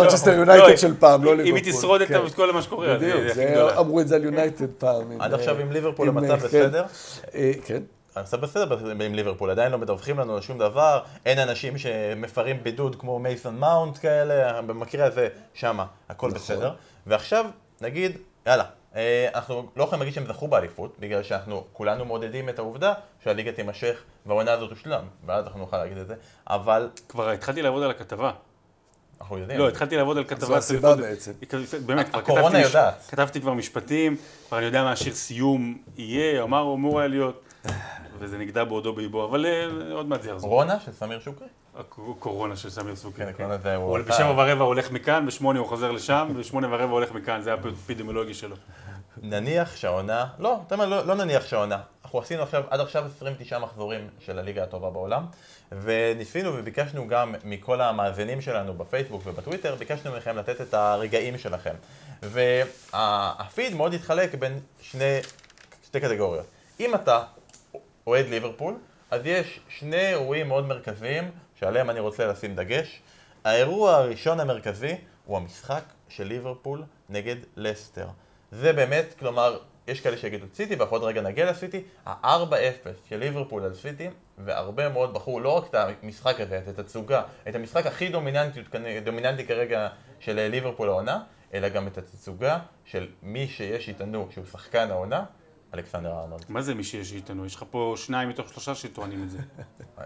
מנצ'סטר לא, יונייטד של פעם, לא ליברפול. אם היא תשרוד את כן. את כל מה שקורה, אז היא תהיה הכי גדולה. אמרו את זה על יונייטד פעם. עם, עד אה, עכשיו עם ליברפול עם, המצב אה, כן. בסדר? אה, כן. המצב בסדר עם ליברפול, עדיין לא מדווחים לנו על שום דבר, אין אנשים שמפרים בידוד כמו מייסון מאונט כאלה, במקרה הזה, שמה, הכל נכון. בסדר. ועכשיו, נגיד, יאללה, אה, אנחנו לא יכולים להגיד שהם זכו באליפות, בגלל שאנחנו כולנו מעודדים את העובדה שהליגה תימשך והעונה הזאת תושלם, ואז אנחנו נוכל להגיד את זה, אבל כבר התחלתי לעבוד על הכתבה. אנחנו יודעים. לא, התחלתי לעבוד על כתבה. זו הסיבה בעצם. באמת, כבר כתבתי מש- יודעת. כתבתי כבר משפטים, כבר אני יודע מה השיר סיום יהיה, אמר, אמור היה להיות, וזה נגדע בעודו באיבו, אבל אה, עוד מעט זה יחזור. רונה של סמיר שוקרי? הקורונה של סמיר סוכר. כן, הקורונה זה הוא... בשבע ורבע הולך מכאן, בשמונה הוא חוזר לשם, [laughs] ובשמונה ורבע הולך מכאן, זה האפידמיולוגי שלו. נניח שהעונה, לא, אתה אומר, לא, לא נניח שהעונה. אנחנו עשינו עכשיו, עד עכשיו 29 מחזורים של הליגה הטובה בעולם, וניסינו וביקשנו גם מכל המאזינים שלנו בפייסבוק ובטוויטר, ביקשנו מכם לתת את הרגעים שלכם. והפיד מאוד התחלק בין שני, שתי קטגוריות. אם אתה אוהד ליברפול, אז יש שני אירועים מאוד מרכזיים שעליהם אני רוצה לשים דגש. האירוע הראשון המרכזי הוא המשחק של ליברפול נגד לסטר. זה באמת, כלומר, יש כאלה שיגידו סיטי, ואנחנו עוד רגע נגיע לסיטי, ה-4-0 של ליברפול על סיטי, והרבה מאוד בחרו לא רק את המשחק הזה, את התצוגה, את המשחק הכי דומיננטי, דומיננטי כרגע של ליברפול העונה, אלא גם את התצוגה של מי שיש איתנו, שהוא שחקן העונה, אלכסנדר ארנולד. מה זה מי שיש איתנו? יש לך פה שניים מתוך שלושה שטוענים את זה.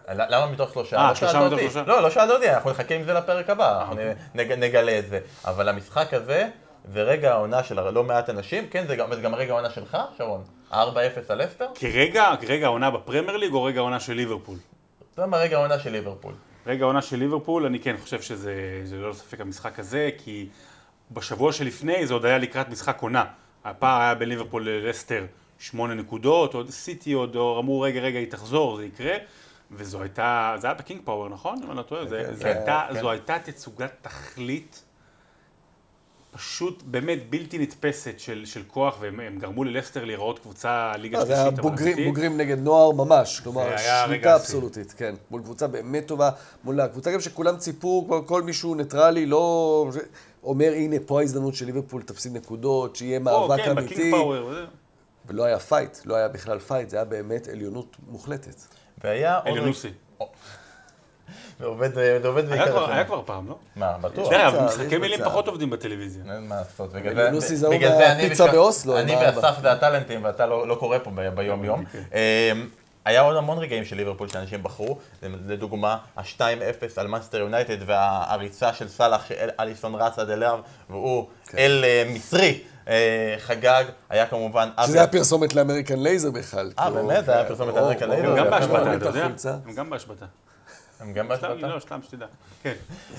[laughs] למה מתוך שלושה? אה, לא שלושה מתוך. שלושה? לא, לא שאלת אותי, אנחנו נחכה עם זה לפרק הבא, אנחנו נג- נגלה את זה. אבל המשחק הזה, זה רגע העונה של לא מעט אנשים, כן, זה גם, זה גם רגע העונה שלך, שרון? 4-0 על אסטר? כרגע, כרגע העונה בפרמייר ליג או רגע העונה של ליברפול? זה גם הרגע העונה של ליברפול. רגע העונה של ליברפול, אני כן חושב שזה זה ללא ספק המשחק הזה, כי בשבוע שלפני זה עוד היה לקראת משחק עונה. הפער היה בין ליברפול ללסטר שמונה נקודות, עוד סיטי עוד אמרו רגע רגע היא תחזור, זה יקרה. וזו הייתה, זה היה בקינג פאוור, נכון? אם אני לא טועה, זה- כן, זה כן, כן. זו הייתה תצוגת תכלית פשוט באמת בלתי נתפסת של, של כוח, והם הם גרמו ללסטר להיראות קבוצה ליגה לא, זה שלישית. היה אבל בוגרים. בוגרים נגד נוער ממש, כלומר, זה היה שליטה. אבסולוטית, כן. מול קבוצה באמת טובה, מול הקבוצה גם שכולם ציפו, כבר כל מישהו ניטרלי, לא... אומר, הנה, פה ההזדמנות של ליברפול תפסיד נקודות, שיהיה מאבק כן, אמיתי. בקינג פאוור. ולא היה פייט, לא היה בכלל פייט, זה היה באמת עליונות מוחלטת. והיה עוד... אליונוסי. זה עובד, זה עובד היה בעיקר... כבר- אצלנו. היה כבר פעם, לא? מה, בטוח. אתה יודע, מצב, משחקי מילים. פחות עובדים בטלוויזיה. אין מה לעשות, בגלל אליונוסי זה הוא בגלל זה אני מהפיצה ושח- באוסלו, אני ואסף זה הטאלנטים ואתה לא לא קורא פה ב- ביום יום. אמ, היה עוד המון רגעים של ליברפול שאנשים בחרו, לדוגמה ה-2-0 על מאנסטר יונייטד והריצה של סאלח שאליסון רץ עד אליו והוא כן. אל אה, מצרי חגג, היה כמובן. שזה היה פרסומת ל American Laser בכלל. אה, כאילו, באמת? זה היה פרסומת ל American. Laser? הם גם בהשבתה. אתה יודע? הם גם בהשבתה. הם גם בהשבתה? לא, סתם שתדע. כן.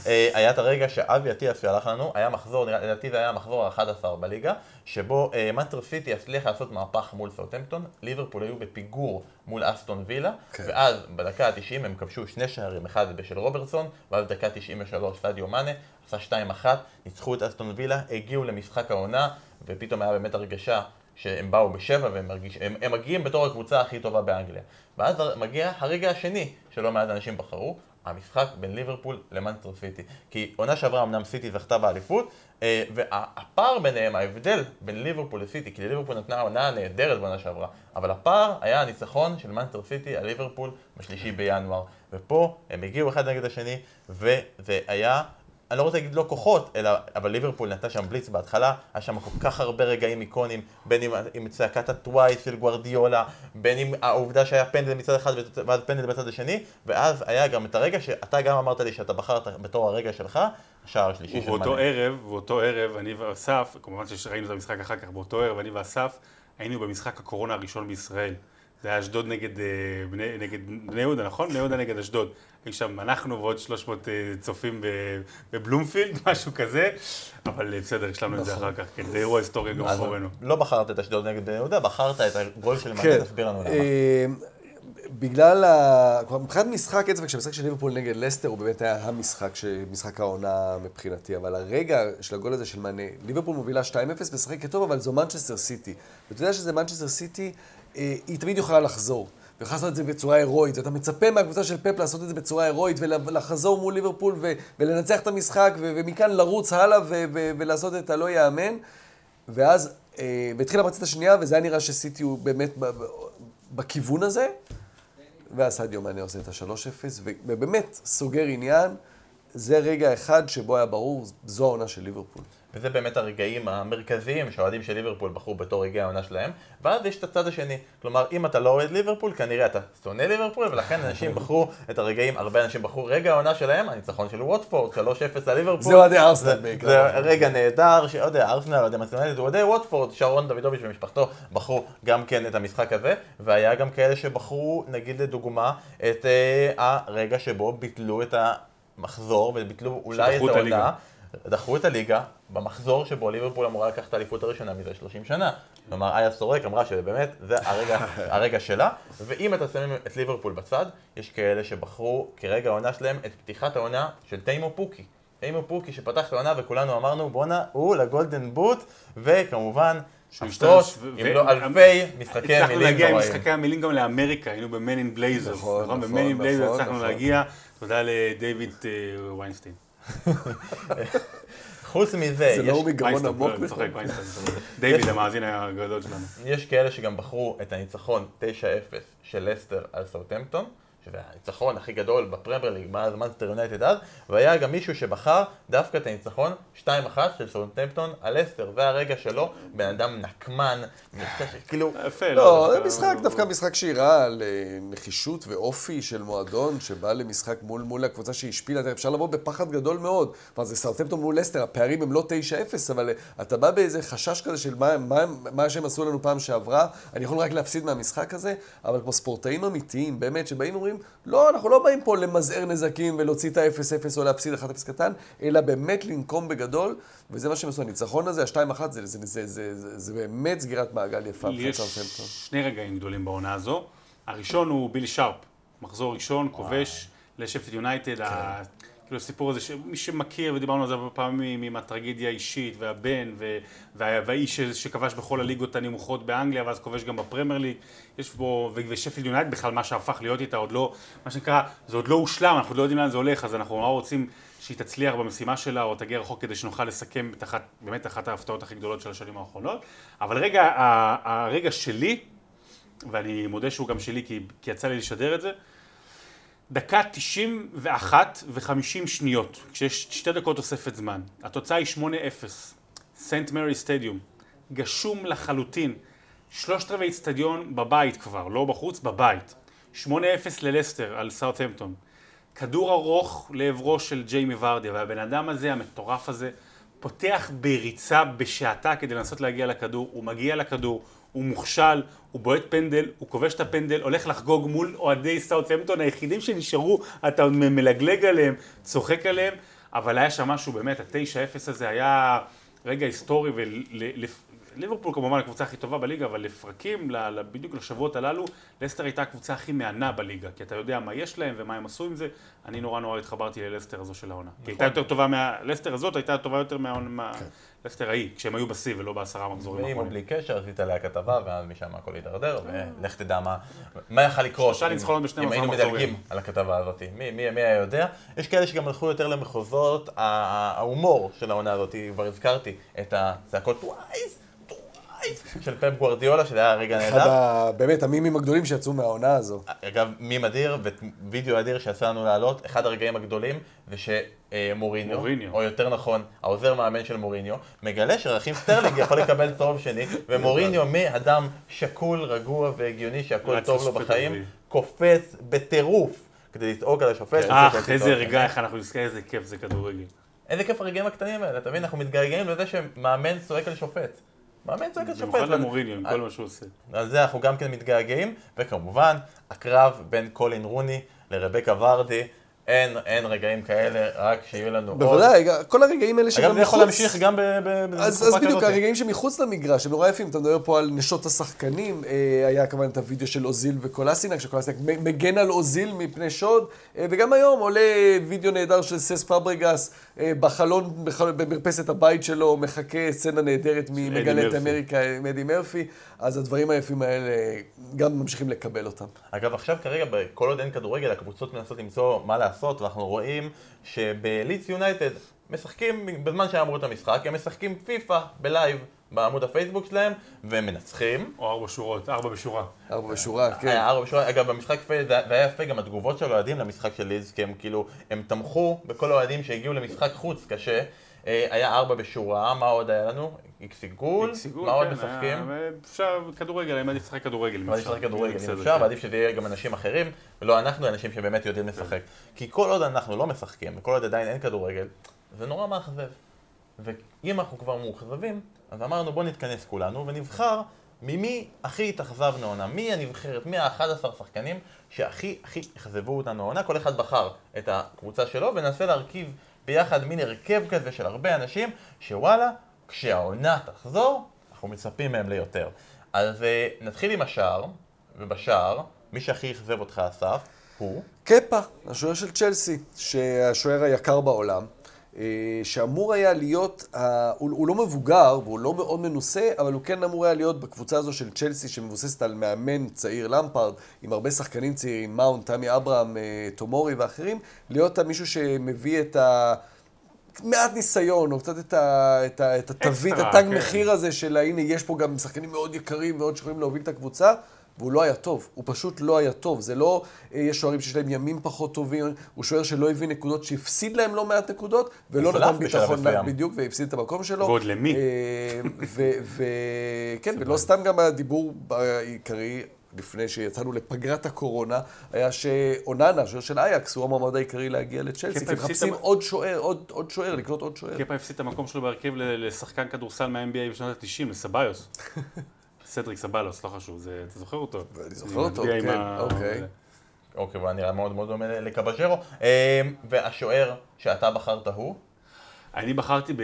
אה, היה את הרגע שאבי אטיאס שהלך לנו, היה מחזור, לדעתי זה היה המחזור ה-11 בליגה, שבו אה, מנצ'סטר סיטי הצליח לעשות מהפך מול סאוטמפטון, ליברפול היו בפיגור מול אסטון וילה, כן. ואז בדקה ה-90 הם כבשו שני שערים, אחד של רוברטסון, ואז דקה 93 סדיו מאנה, עשה 2-1, ניצחו את אסטון וילה, הגיעו למשחק העונה, ופתאום היה באמת הרגשה שהם באו בשבע והם מרגיש, הם, הם מגיעים בתור הקבוצה הכי טובה באנגליה. ואז מגיע הרגע השני שלא מעט אנשים בחרו, המשחק בין ליברפול למנצ'סטר סיטי. כי עונה שעברה אמנם סיטי זכתה באליפות, אה, והפער ביניהם, ההבדל בין ליברפול לסיטי, כי ליברפול נתנה עונה נהדרת בעונה שעברה, אבל הפער היה הניצחון של מנצ'סטר סיטי על ליברפול בשלישי בינואר. ופה הם הגיעו אחד נגד השני, וזה היה... אני לא רוצה להגיד לא כוחות, אלא, אבל ליברפול נתנה שם בליץ בהתחלה, היה שם כל כך הרבה רגעים איקונים, בין אם עם צעקת הטווייס של גוורדיולה, בין אם העובדה שהיה פנדל מצד אחד ואז פנדל בצד השני, ואז היה גם את הרגע שאתה גם אמרת לי שאתה בחרת בתור הרגע שלך, השער השלישי של ובאותו מאנה. ערב, באותו ערב, אני ואסף, כמובן שראינו את המשחק אחר כך, באותו ערב, אני ואסף, היינו במשחק הקורונה הראשון בישראל. זה היה אשדוד נגד, אה, בני, נגד בני יהודה, נכון? בני יהודה נגד אשדוד. היו שם אנחנו ועוד 300 אה, צופים בבלומפילד, [laughs] משהו כזה, אבל אה, בסדר, יש לנו את זה אחר כך, כן, זה אירוע היסטורי גם אז אחרינו. לא בחרת את אשדוד נגד בני יהודה, בחרת את הגול של מאנה, כן. תסביר לנו למה. בגלל ה... כלומר, מבחינת משחק עצם, כשהמשחק של ליברפול נגד לסטר, הוא באמת היה המשחק, ש- משחק העונה מבחינתי, אבל הרגע של הגול הזה של מאנה, ליברפול מובילה 2-0, משחקת טוב, אבל זו מנצ'סטר סיטי. ואתה יודע שזה מנצ'סטר סיטי, היא תמיד יכולה לחזור. ויכולה לעשות את זה בצורה הירואית, ואתה מצפה מהקבוצה של פפ לעשות את זה בצורה הירואית, ולחזור מול ליברפול ו- ולנצח את המשחק, ו- ומכאן לרוץ הלאה ו- ו- ולעשות את הלא ייאמן. ואז, אה, והתחילה המחצית השנייה, וזה היה נראה שסיטי הוא באמת בכיוון הזה, ואז סדיו מאנה עושה את ה-3-0, ובאמת סוגר עניין. זה רגע אחד שבו היה ברור, זו העונה של ליברפול. וזה באמת הרגעים המרכזיים שהאוהדים של ליברפול בחרו בתור רגעי העונה שלהם, ואז יש את הצד השני. כלומר, אם אתה לא אוהד ליברפול, כנראה אתה שונא ליברפול, ולכן אנשים בחרו את הרגעים, הרבה אנשים בחרו רגע העונה שלהם, הניצחון של ווטפורד, 3-0 על ליברפול. זה אוהדי ארסנל זה- בעיקר. זה רגע נהדר, שאוהדי ארסנל, אוהדי מצלמדת, אוהדי ווטפורד, שרון דוידוביץ' ומשפחתו בחרו גם כן את המשחק הזה, והיה גם כאלה שבחרו, נגיד לדוגמה, את אה, הרגע שבו ביטלו את המחזור, וביטלו אולי את. העונה. דחו את הליגה במחזור שבו ליברפול אמורה לקחת את האליפות הראשונה מזה 30 שנה. כלומר, איה סורק אמרה שבאמת זה הרגע, [laughs] הרגע שלה, ואם אתה שמים את ליברפול בצד, יש כאלה שבחרו כרגע העונה שלהם את פתיחת העונה של טיימו פוקי. טיימו פוקי שפתח את העונה וכולנו אמרנו בואנה, הוא לגולדן בוט, וכמובן, עשרות, אם לא אלפי משחקי הצלחנו מילים להגיע עם. משחקי המילים גם לאמריקה, היינו ב-Men in Blazers, נכון, נכון? נכון, ב-Man in Blazers נכון, הצלחנו נכון. להגיע, תודה לדייוויד אה, ויינסטיין. [laughs] חוץ מזה, זה יש... לא הוא מגרון עמוק. דיוויד המאזין הגדול שלנו. יש כאלה שגם בחרו את הניצחון 9-0 של לסטר על סאוטמפטון, שזה הניצחון הכי גדול בפרמייר ליג מאז מנצ'סטר יונייטד אז, והיה גם מישהו שבחר דווקא את הניצחון 2-1 של סאוטמפטון על לסטר, זה הרגע שלו, בן אדם נקמן, כאילו, יפה, לא, זה משחק, דווקא משחק שהראה על אה, נחישות ואופי של מועדון שבא למשחק מול מול הקבוצה שהשפילה, אפשר לבוא בפחד גדול מאוד. כלומר, זה סרטמפטון מול לסטר, הפערים הם לא 9-0, אבל אה, אתה בא באיזה חשש כזה של מה, שהם עשו לנו פעם שעברה, אני יכול רק להפסיד מהמשחק הזה, אבל כמו ספורטאים אמיתיים, באמת, שבאים ואומרים, אומרים, לא, אנחנו לא באים פה למזער נזקים ולהוציא את ה-0-0 או להפסיד 1-0 קטן, אלא באמת לנקום בגדול, וזה מה שהם עשו. הניצחון הזה, ה-2-1, זה, זה, זה, זה, זה, זה באמת סגירת מעגל יפה. יש שני רגעים גדולים בעונה הזו. הראשון הוא ביל שרפ, מחזור ראשון, כובש לשפט יונייטד. כאילו הסיפור הזה, שמי שמכיר, ודיברנו על זה הרבה פעמים, עם הטרגדיה האישית, והבן, וה, והאיש שכבש בכל הליגות הנמוכות באנגליה, ואז כובש גם בפרמייר ליג, יש בו, ושפילד יונייטד בכלל, מה שהפך להיות איתה, עוד לא, מה שנקרא, זה עוד לא הושלם, אנחנו לא יודעים לאן זה הולך, אז אנחנו נורא רוצים שהיא תצליח במשימה שלה, או תגיע רחוק כדי שנוכל לסכם את אחת, באמת אחת ההפתעות הכי גדולות של השנים האחרונות. אבל רגע, הרגע שלי, ואני מודה שהוא גם שלי כי, כי יצא לי לשדר את זה, דקה 91 ו-50 שניות, כשיש שתי דקות תוספת זמן. התוצאה היא 8-0. סנט מרי סטדיום. גשום לחלוטין. שלושת רבעי אצטדיון בבית כבר, לא בחוץ, בבית. 8-0 ללסטר על סאוטהמפטון. כדור ארוך לעברו של ג'יימי ורדיה, והבן אדם הזה, המטורף הזה, פותח בריצה בשעתה כדי לנסות להגיע לכדור, הוא מגיע לכדור, הוא מוכשל, הוא בועט פנדל, הוא כובש את הפנדל, הולך לחגוג מול אוהדי סאוטהמפטון היחידים שנשארו, אתה מלגלג עליהם, צוחק עליהם, אבל היה שם משהו באמת, התשע אפס הזה היה רגע היסטורי, ליברפול כמובן הקבוצה הכי טובה בליגה, אבל לפרקים, בדיוק לשבועות הללו, לסטר הייתה הקבוצה הכי מהנה בליגה, כי אתה יודע מה יש להם ומה הם עשו עם זה. אני נורא נורא התחברתי ללסטר הזו של העונה. כי הייתה יותר טובה. לסטר הזאת הייתה טובה יותר מה... לסטר ההיא, כשהם היו בשיא ולא בעשרה מחזורים האחרונים. בלי קשר, עשית עליה כתבה, ואז משם הכל הידרדר, ולך תדע מה, מה יכל לקרות. שלושה ניצחונות בשני מחזורים. אם היינו מדלגים על הכתבה הזאת. מי, מי, מי היה יודע? יש כאלה שגם הלכו יותר למחוזות ההומור של העונה הזאת, כבר הזכרתי את הצעקות טווייס. של פפ גוורדיולה, שזה היה רגע נהדר. אחד באמת המימים הגדולים שיצאו מהעונה הזו. אגב, מים אדיר ווידאו אדיר שיצא לנו לעלות, אחד הרגעים הגדולים זה שמוריניו, או יותר נכון, העוזר מאמן של מוריניו, מגלה שרחים סטרלינג יכול לקבל צהוב שני, [laughs] ומוריניו מאדם שקול, רגוע והגיוני שהכל טוב לו בחיים, קופץ בטירוף כדי לצעוק על השופט. אך, איזה רגע, איך אנחנו נזכר, איזה כיף זה כדורגל. איזה כיף הרגעים הקטנים האלה, אתה מבין? אנחנו מתגעגעים לזה שמאמן צועק על שופט. מאמן צועק על שופט. במיוחד למוריניו, עם כל מה שהוא עושה. על זה אנחנו גם כן מתגעגעים, וכמובן, הקרב בין קולין רוני לרבקה ורדי. אין, אין רגעים כאלה, רק שיהיו לנו בוודאי, עוד. כל הרגעים האלה שגם מחוץ... אגב, זה יכול להמשיך גם בתקופה כזאת. אז בדיוק, הרגעים שמחוץ למגרש, הם נורא יפים. אתה מדבר פה על נשות השחקנים, אה, היה כמובן את הוידאו של אוזיל וקולסינק, שקולסינק מגן על אוזיל מפני שוד, אה, וגם היום עולה וידאו נהדר של סס פברגס אה, בחלון, במרפסת הבית שלו, מחכה סצנה נהדרת ממגלת אמריקה, אדי מרפי. אז הדברים היפים האלה גם ממשיכים לקבל אותם. אגב, עכשיו כרגע, כל עוד אין כדורגל, הקבוצות מנסות למצוא מה לעשות, ואנחנו רואים שבלידס יונייטד משחקים, בזמן שהיה אמרו את המשחק, הם משחקים פיפא בלייב. בעמוד הפייסבוק שלהם, והם מנצחים. או ארבע שורות, ארבע בשורה. ארבע בשורה, כן. היה ארבע בשורה, אגב, במשחק זה היה יפה גם התגובות של האוהדים למשחק של לידס, כי הם כאילו, הם תמכו בכל האוהדים שהגיעו למשחק חוץ קשה. אה, היה ארבע בשורה, מה עוד היה לנו? איקס עיגול, מה עוד כן, משחקים? אפשר כדורגל, אני מעדיף לשחק כדורגל. מעדיף לשחק כדורגל, אם אפשר, ועדיף שזה יהיה גם אנשים אחרים, ולא אנחנו אנשים שבאמת יודעים לשחק. כי כל עוד אנחנו לא משחקים, וכל עוד עדיין אין כדורגל, זה נורא מאכזב. ואם אנחנו כבר מאוכזבים, אז אמרנו בוא נתכנס כולנו ונבחר ממי הכי התאכזבנו עונה, מי הנבחרת, מי ה-11 שחקנים שהכי הכי אכזבו אותנו עונה, כל אחד בחר את הקבוצה שלו וננסה להרכיב ביחד מין הרכב כזה של הרבה אנשים, שוואלה, כשהעונה תחזור, אנחנו מצפים מהם ליותר. אז uh, נתחיל עם השער, ובשער, מי שהכי אכזב אותך, אסף, הוא? קפה, השוער של צ'לסי, שהשוער היקר בעולם. אה, שאמור היה להיות, הוא, הוא לא מבוגר והוא לא מאוד מנוסה, אבל הוא כן אמור היה להיות בקבוצה הזו של צ'לסי שמבוססת על מאמן צעיר למפרד, עם הרבה שחקנים צעירים, מאונט, תמי אברהם, אה, תומורי ואחרים, להיות מישהו שמביא את ה... מעט ניסיון, או קצת את, ה, את, ה, את התווית, התג כן. מחיר הזה של הנה יש פה גם שחקנים מאוד יקרים מאוד שיכולים להוביל את הקבוצה. והוא לא היה טוב, הוא פשוט לא היה טוב. זה לא, אה, יש שוערים שיש להם ימים פחות טובים, הוא שוער שלא הביא נקודות, שהפסיד להם לא מעט נקודות, ולא נתן ביטחון בדיוק, והפסיד את המקום שלו. ועוד למי? אה, וכן, [laughs] ולא סתם גם הדיבור העיקרי. לפני שיצאנו לפגרת הקורונה, היה שאוננה, שוער של אייקס, הוא המועמד העיקרי להגיע לצ'לסי, כי מחפשים עוד שוער, עוד, שוער, לקלוט עוד שוער. קפה הפסיד את המקום שלו בהרכב לשחקן כדורסל מה-NBA בשנות ה-90, לסביוס. [laughs] סדריק סבלוס, לא חשוב, זה, אתה זוכר אותו? אני זוכר אותו, כן, אוקיי. אוקיי, והוא נראה מאוד מאוד דומה לקבז'רו. אה, והשוער שאתה בחרת הוא? אני בחרתי ב...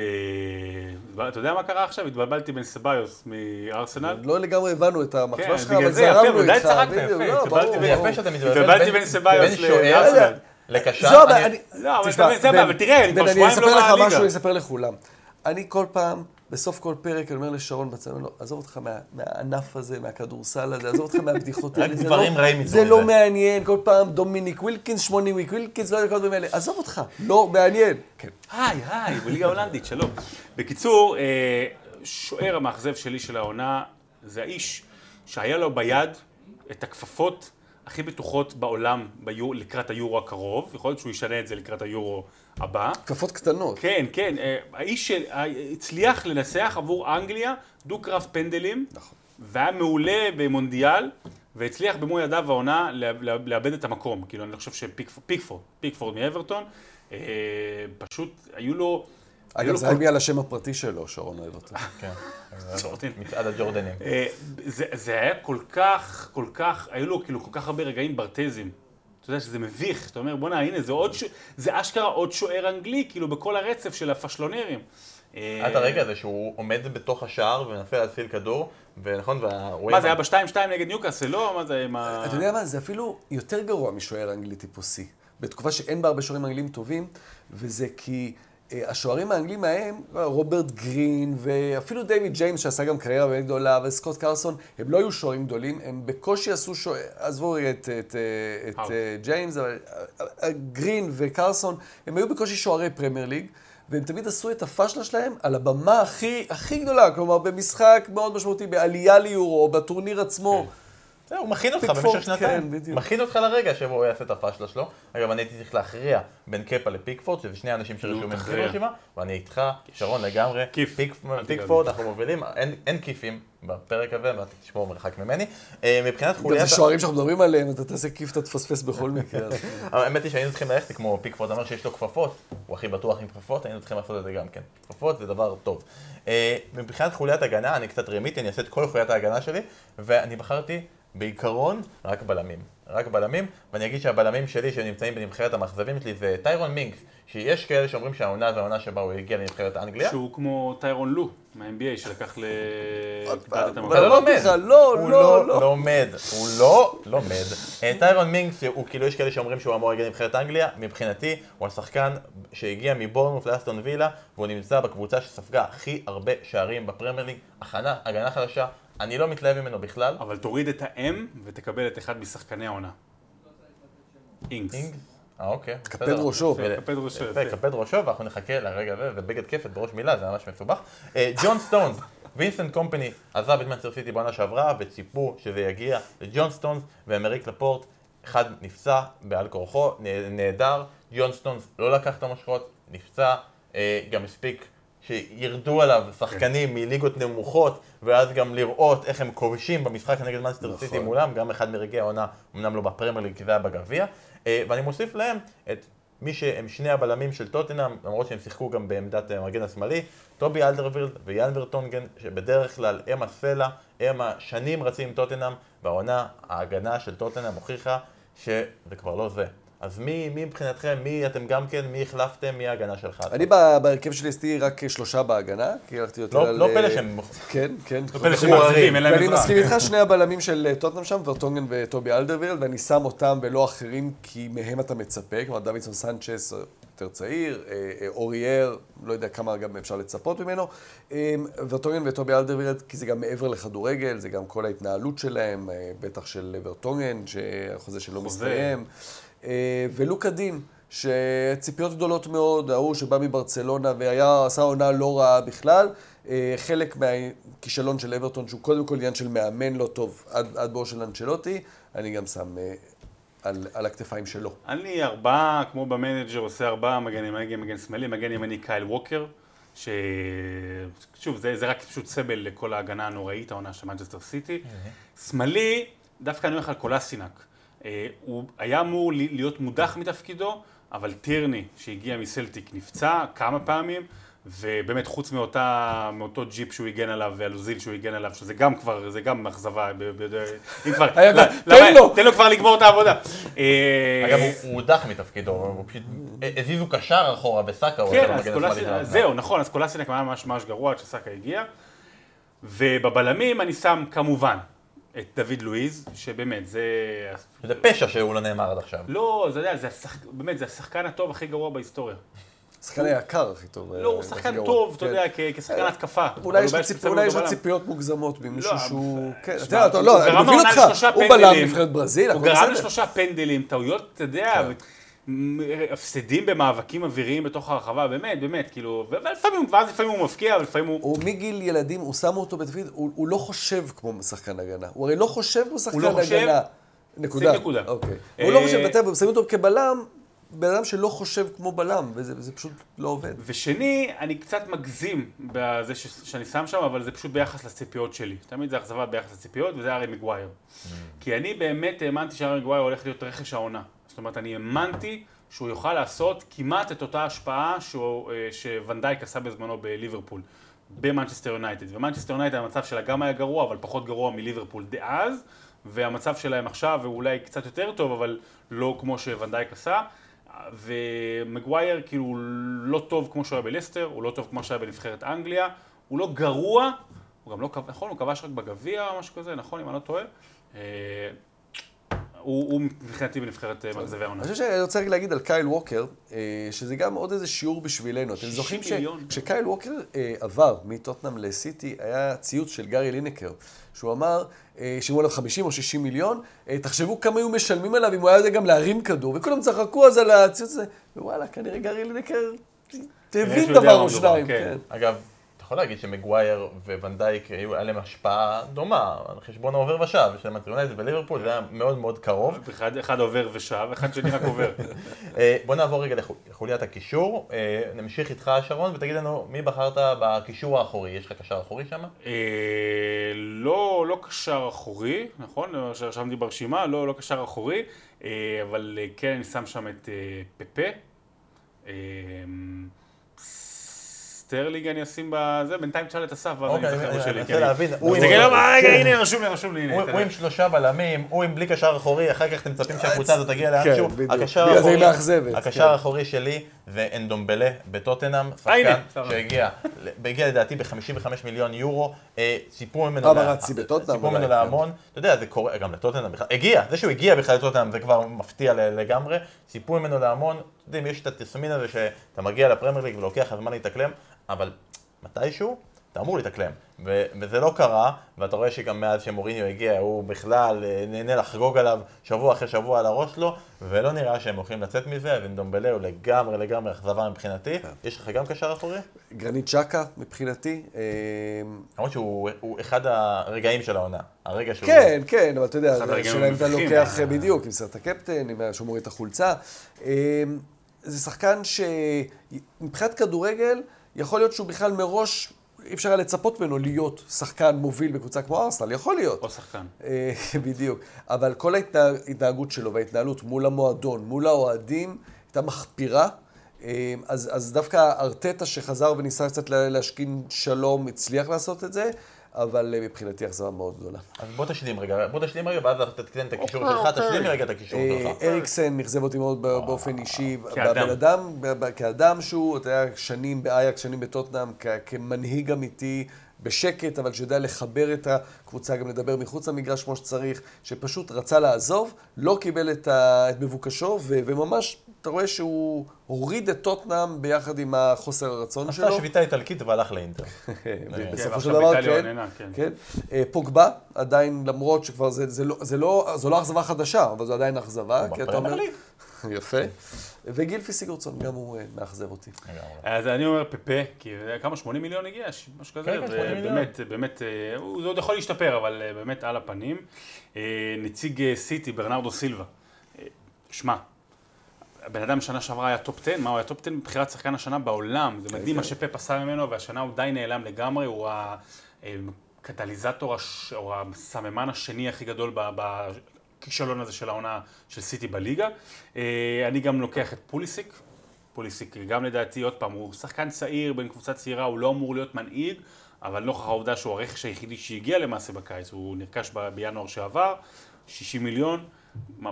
אתה יודע מה קרה עכשיו? התבלבלתי בין סביוס מארסנל. לא לגמרי הבנו את כן, המחשבה שלך, בגלל אבל זה, זרמנו איתך. צחקת, בדיוק, יפה, לא. יפה שאתה מתבלבל התבלבלתי בין- סביוס לארסנל. לקשר. זו הבעיה, אני- אני... לא, אבל אתה- זה הבעיה, אבל תראה, אני כבר שבועיים אספר לא לך בליגה. משהו, אני אספר לכולם. אני כל פעם, בסוף כל פרק, אני אומר לשרון בצד, לו, עזוב אותך מה- מהענף הזה, מהכדורסל הזה, עזוב אותך מהבדיחות האלה. רק זה דברים לא- רעים זה. לא מעניין, כל פעם דומיניק ווילקינס, שמוני וויק ווילקינס, לא יודע, כל הדברים האלה. עזוב אותך, לא מעניין. כן. היי, היי, בליגה ההולנדית, שלום. בקיצור, אה, שוער המאכזב שלי של העונה זה האיש שהיה לו ביד את הכפפות הכי בטוחות בעולם ביור, לקראת היורו הקרוב, יכול להיות שהוא ישנה את זה לקראת היורו הבא. כפפות קטנות. כן, כן, אה, האיש שהצליח לנסח עבור אנגליה דו-קרב פנדלים, נכון. והיה מעולה במונדיאל, והצליח במו ידיו העונה לאבד את המקום. כאילו, אני חושב שפיקפורד, פיקפורד מאברטון, אה, פשוט היו לו... אגב, לו זה היה בגלל השם הפרטי שלו, שרון אוהב אותו. [laughs] כן. [laughs] שורטין. מצעד הג'ורדנים. אה, זה, זה היה כל כך, כל כך, היו לו כאילו כל כך הרבה רגעים ברטזים. אתה יודע שזה מביך, אתה אומר בואנה הנה זה עוד, ש... זה אשכרה עוד שוער אנגלי, כאילו בכל הרצף של הפשלונרים. אה, היה את הרגע הזה שהוא עומד בתוך השער ומנסה להציל כדור, ונכון, והרואים... מה זה היה ב-2-2 נגד ניוקאסל, לא? מה זה עם ה... אתה יודע מה, זה אפילו יותר גרוע משוער אנגלי טיפוסי. בתקופה שאין בה הרבה שוערים אנגלים טובים, וזה כי אה, השוערים האנגלים ההם, רוברט גרין, ואפילו דיוויד ג'יימס שעשה גם קריירה באמת גדולה, וסקוט קרסון, הם לא היו שוערים גדולים, הם בקושי עשו שוער, עזבו רגע את, את, את הארט. אה, ג'יימס, אבל אה, גרין וקרסון, הם היו בקושי שוערי פרמייר ליג. והם תמיד עשו את הפאשלה שלהם על הבמה הכי, הכי גדולה, כלומר במשחק מאוד משמעותי, בעלייה ליורו, בטורניר עצמו. זהו, הוא מכין אותך במשך שנתיים. כן. מכין אותך לרגע שבו הוא יעשה את הפאשלה שלו. אגב, אני הייתי צריך להכריע בין קפה לפיקפורד, שזה שני אנשים שרשומים תכריע. ברשימה, ואני איתך, שרון לגמרי. כיף. פיקפורד, אנחנו מובילים, אין- אין כיפים בפרק הזה, ואתה תשמור מרחק ממני. אה, מבחינת גם חוליית... זה שוערים שאנחנו מדברים עליהם, אתה תעשה כיף, אתה תפספס בכל מקרה. [laughs] האמת היא שהיינו צריכים ללכת, כמו פיקפורד אמר שיש לו כפפות, הוא הכי בטוח עם כפפות, היינו צריכים לעשות את זה גם כן. כפפות זה דבר טוב. אה, מבחינת חוליית הגנה, אני קצת רימיתי, אני אעשה את כל חוליית ההגנה שלי, ואני בחרתי בעיקרון רק בלמים. רק בלמים, ואני אגיד שהבלמים שלי שנמצאים בנבחרת המאכזבים שלי זה טיירון מינקס, שיש כאלה שאומרים שהעונה זה העונה שבה הוא הגיע לנבחרת אנגליה. שהוא כמו טיירון לו, מה-NBA, שלקח ל... עוד איבד פעם, את אתה המקום. לא אמרתי לומד. לא, הוא לא, לא לא. לומד, הוא לא לומד. אה, טיירון מינקס, הוא כאילו יש כאלה שאומרים שהוא אמור להגיע לנבחרת אנגליה, מבחינתי הוא השחקן שהגיע מבורנמוט לאסטון וילה, והוא נמצא בקבוצה שספגה הכי הרבה שערים בפרמייר ליג, הכנה, הגנה חדשה, אני לא מתלהב ממנו בכלל. אבל תוריד את ה-M ותקבל את אחד משחקני העונה. אינגס. אה, אוקיי. קפד בסדר. ראשו. ו- קפד ראשו, יפה, יפה. קפד ראשו, ואנחנו נחכה לרגע הזה, זה בגד כפת בראש מילה, זה ממש מסובך. אה, ג'ון סטונס, [laughs] וינסנט קומפני עזב את מנצ'סטר סיטי בעונה שעברה, וציפו שזה יגיע לג'ון סטונס ואיימריק לפורט. אחד נפצע בעל כורחו, נהדר, ג'ון סטונס לא לקח את המושכות, נפצע, אה, גם הספיק שירדו עליו שחקנים מליגות נמוכות, ואז גם לראות איך הם כובשים במשחק נגד מנצ'סטר נכון. סיטי מולם, גם אחד מרגעי העונה, אמנם לא בפרמייר ליג, זה היה בגביע. אה, ואני מוסיף להם את מי שהם שני הבלמים של טוטנאם, למרות שהם שיחקו גם בעמדת המגן השמאלי, טובי אלדרווילד ויאן ורטונגן, שבדרך כלל הם הסלע, הם השנים רצים עם טוטנאם, והעונה, ההגנה של טוטנאם הוכיחה שזה כבר לא זה. אז מי, מי מבחינתכם, מי אתם גם כן, מי החלפתם, מי ההגנה שלך? אני בהרכב שלי עשיתי רק שלושה בהגנה, כי הלכתי יותר לא, על... לא אה, פלא שהם... כן, כן. לא פלא שהם. מעזיבים, אין להם ואני עזרה. מסכים איתך, שני הבלמים של אה, טוטנאם שם, ורטונגן וטובי אלדרווילד, ואני שם אותם ולא אחרים, כי מהם אתה מצפה, כלומר דוידסון סנצ'ס יותר צעיר, אה, אה, אורייר, לא יודע כמה גם אפשר לצפות ממנו, אה, ורטונגן וטובי אלדרווילד, כי זה גם מעבר לכדורגל, זה גם כל ההתנהלות שלהם, אה, בטח של ורטונגן, שהחוזה שלו. מסתיים, אה, ולוקה דין. שציפיות גדולות מאוד, ההוא שבא מברצלונה והיה, עשה עונה לא רעה בכלל. אה, חלק מהכישלון של אברטון, שהוא קודם כל עניין של מאמן לא טוב, עד, עד בואו של אנצ'לוטי, אני גם שם אה, על, על הכתפיים שלו. אני ארבעה, כמו במנג'ר, עושה ארבעה, מגן ימני, מגן שמאלי, מגן ימני קייל ווקר, ש... שוב, זה, זה רק פשוט סבל לכל ההגנה הנוראית, העונה של מנצ'סטר סיטי. שמאלי, דווקא אני הולך על קולסינק. אה, הוא היה אמור להיות מודח מתפקידו, אבל טירני, שהגיע מסלטיק, נפצע כמה פעמים, ובאמת, חוץ מאותה, מאותו ג'יפ שהוא הגן עליו, ועל אוזיל שהוא הגן עליו, שזה גם כבר, זה גם אכזבה, אם כבר, גם, תן לו. תן לו כבר לגמור את העבודה. אה, אגב, הוא- הודח מתפקידו, הוא פשוט הזיזו קשר אחורה בסאקה, הוא כן, זהו, נכון, אז קולאסינק היה ממש ממש גרוע עד שסאקה הגיע. ובבלמים אני שם כמובן את דוד לואיז, שבאמת, זה... זה פשע שהוא לא נאמר עד עכשיו. לא, זה, יודע, זה השחק... באמת, זה השחקן הטוב הכי גרוע בהיסטוריה. השחקן היקר הכי טוב. לא, הוא הכי שחקן גרוע. טוב, אתה כן. יודע, כשחקן התקפה. אולי יש לו. ציפיות מוגזמות ממישהו לא, שהוא... כן, שמע, אתה יודע, אתה- לא, אני מבין אותך, הוא בלם. נבחרת ברזיל, הוא גרם. לשלושה פנדלים, טעויות, אתה יודע, מ- הפסדים במאבקים אוויריים בתוך הרחבה, באמת, באמת, כאילו, ולפעמים, ואז לפעמים הוא מפקיע, ולפעמים הוא... הוא מגיל ילדים, הוא שם אותו בתפקיד, הוא הוא לא חושב כמו שחקן הגנה. הוא הרי לא חושב כמו שחקן לא הגנה. חושב? נקודה. שים נקודה. אוקיי. אה, הוא לא חושב, ואתם שמים אותו כבלם, בן אדם שלא חושב כמו בלם, וזה וזה פשוט לא עובד. ושני, אני קצת מגזים בזה ש- שאני שם שם, אבל זה פשוט ביחס לציפיות שלי. תמיד זה אכזבה ביחס לציפיות, וזה ארי מגווייר. כי אני באמת האמנתי שארי מגווייר הולך להיות רכש העונה. זאת אומרת, אני האמנתי שהוא יוכל לעשות כמעט את אותה השפעה שהוא- אה, שוואן דייק עשה בזמנו בליברפול, במנצ'סטר יונייטד. ומנצ'סטר יונייטד המצב שלה גם היה גרוע, אבל פחות גרוע מליברפול דאז, והמצב שלהם עכשיו הוא אולי קצת יותר טוב, אבל לא כמו שוואן דייק עשה. ומגווייר כאילו לא טוב כמו שהוא בלסטר, הוא לא טוב כמו שהיה בנבחרת אנגליה, הוא לא גרוע, הוא גם לא, נכון, הוא כבש רק בגביע או משהו כזה, נכון, אם אני לא טועה. הוא, מבחינתי בנבחרת אה, מאכזבי העונה. אני חושב שאני רוצה רק להגיד על קייל ווקר, אה, שזה גם עוד איזה שיעור בשבילנו. אתם 60 זוכרים. שכשקייל ווקר אה, עבר מטוטנאם לסיטי, היה ציוץ של גארי ליניקר, שהוא אמר, שילמו עליו 50 או 60 מיליון, תחשבו כמה היו משלמים עליו אם הוא היה יודע גם להרים כדור, וכולם צחקו אז על הציוץ הזה, ווואלה, כנראה גארי ליניקר הבין דבר או שניים, כן. כן. אגב, יכול להגיד שמגווייר וואן דייק היו, היה להם השפעה דומה, על חשבון העובר ושב, של מנצ'סטר יונייטד וליברפול, זה היה מאוד מאוד קרוב. אחד, אחד עובר ושב, אחד שני רק עובר. [laughs] אה, בוא נעבור רגע לחו- לחוליית הקישור, אה, נמשיך איתך שרון ותגיד לנו מי בחרת בקישור האחורי, יש לך קשר אחורי שם? אה, לא, לא קשר אחורי, נכון? לא, רשמתי ברשימה, לא, לא קשר אחורי, אבל כן, אני שם שם את פפה. אה, סטרלינג אני אשים בזה, בינתיים תשאל את אסף, ואז אני אוקיי, אזכר אני- בשלי. אני כי מנסה להבין, "אה, רגע, הנה, רשום לי, רשום לי, הנה. הוא עם שלושה בלמים, הוא עם בלי קשר אחורי, אחר כך אתם מצפים שהקבוצה הזאת תגיע לאנשהו. בדיוק. הקשר האחורי- כן. שלי זה אנדומבלה בטוטנאם, אה, שחקן. שהגיע, הגיע לדעתי ב-55 מיליון יורו, אה, ציפו ממנו, אולי, להמון, אתה יודע, זה קורה, גם לטוטנאם בכלל, הגיע, זה שהוא הגיע בכלל לטוטנאם זה כבר מפתיע לגמרי, ציפו ממנו להמון, אתם יודעים, יש את התסמין הזה שאתה מגיע לפרמייר ליג ולוקח לך זמן להתאקלם, אבל מתישהו אתה אמור להתאקלם, ו- וזה לא קרה, ואתה רואה שגם מאז שמוריניו הגיע, הוא בכלל אה, נהנה לחגוג עליו שבוע אחרי שבוע על הראש שלו, ולא נראה שהם הולכים לצאת מזה, אז אינדומבלה הוא לגמרי לגמרי אכזבה מבחינתי. יש לך גם קשר אחורי? גרנית צ'קה מבחינתי. אה, למרות שהוא הוא אחד הרגעים של העונה, הרגע שהוא... כן, כן, אבל אתה יודע, הרגעים שלהם אתה. לוקח אה, בדיוק, עם סרט הקפטן, עם שהוא מוריד את החולצה. זה שחקן שמבחינת כדורגל, יכול להיות שהוא בכלל מראש, אי אפשר היה לצפות ממנו להיות שחקן מוביל בקבוצה כמו ארסנל, יכול להיות. או שחקן. אה, [laughs] בדיוק. אבל כל ההתנהג- ההתנהגות שלו וההתנהלות מול המועדון, מול האוהדים, הייתה מחפירה. אה, אז, אז דווקא ארטטה שחזר וניסה קצת לה- להשכין שלום, הצליח לעשות את זה, אבל אה, מבחינתי אכזבה מאוד גדולה. אז בוא תשלים רגע, בוא תשלים רגע, ואז אתה תיתן את הקישור שלך. תשלים לי רגע את הקישור אה, שלך. אריקסן אכזב אותי מאוד ב- באופן אישי. כאדם. אדם, כאדם שהוא, אתה יודע, שנים באייקס, שנים בטוטנאם, כמנהיג אמיתי. בשקט, אבל שיודע לחבר את הקבוצה, גם לדבר מחוץ למגרש כמו שצריך, שפשוט רצה לעזוב, לא קיבל את, ה... את מבוקשו, ו... וממש, אתה רואה שהוא הוריד את טוטנאם ביחד עם החוסר הרצון עשה שלו. שביתה איטלקית והלך לאינטר. [laughs] בסופו ועכשיו של דבר, כן, כן. כן. אה, פוגבה, עדיין, למרות שכבר זה, זה, לא, זה, לא, זו לא אכזבה חדשה, אבל זו עדיין אכזבה, אומר... בפרמייר ליג. [laughs] יפה. וגילפי סיגורצון, גם הוא אה, מאכזב אותי. אז אני אומר פפה, כי כמה, 80 מיליון הגיע? משהו כזה? כן, כן, 80 מיליון. ובאמת, באמת, אה, הוא זה עוד יכול להשתפר, אבל אה, באמת על הפנים. נציג סיטי, ברנרדו סילבה. שמע, הבן אדם שנה שעברה היה טופ 10, מה הוא היה top 10 מבחירת שחקן השנה בעולם. זה מדהים מה שפפ עשה ממנו, והשנה הוא די נעלם לגמרי, הוא הקטליזטור הש- או הסממן השני הכי גדול בכישלון הזה של העונה של סיטי בליגה. אה, אני גם לוקח את פוליסיק. פוליסיק גם לדעתי, עוד פעם, הוא שחקן צעיר בין קבוצה צעירה, הוא לא אמור להיות מנהיג, אבל נוכח העובדה שהוא הרכש היחידי שהגיע למעשה בקיץ, הוא נרכש ב- בינואר שעבר, 60 מיליון,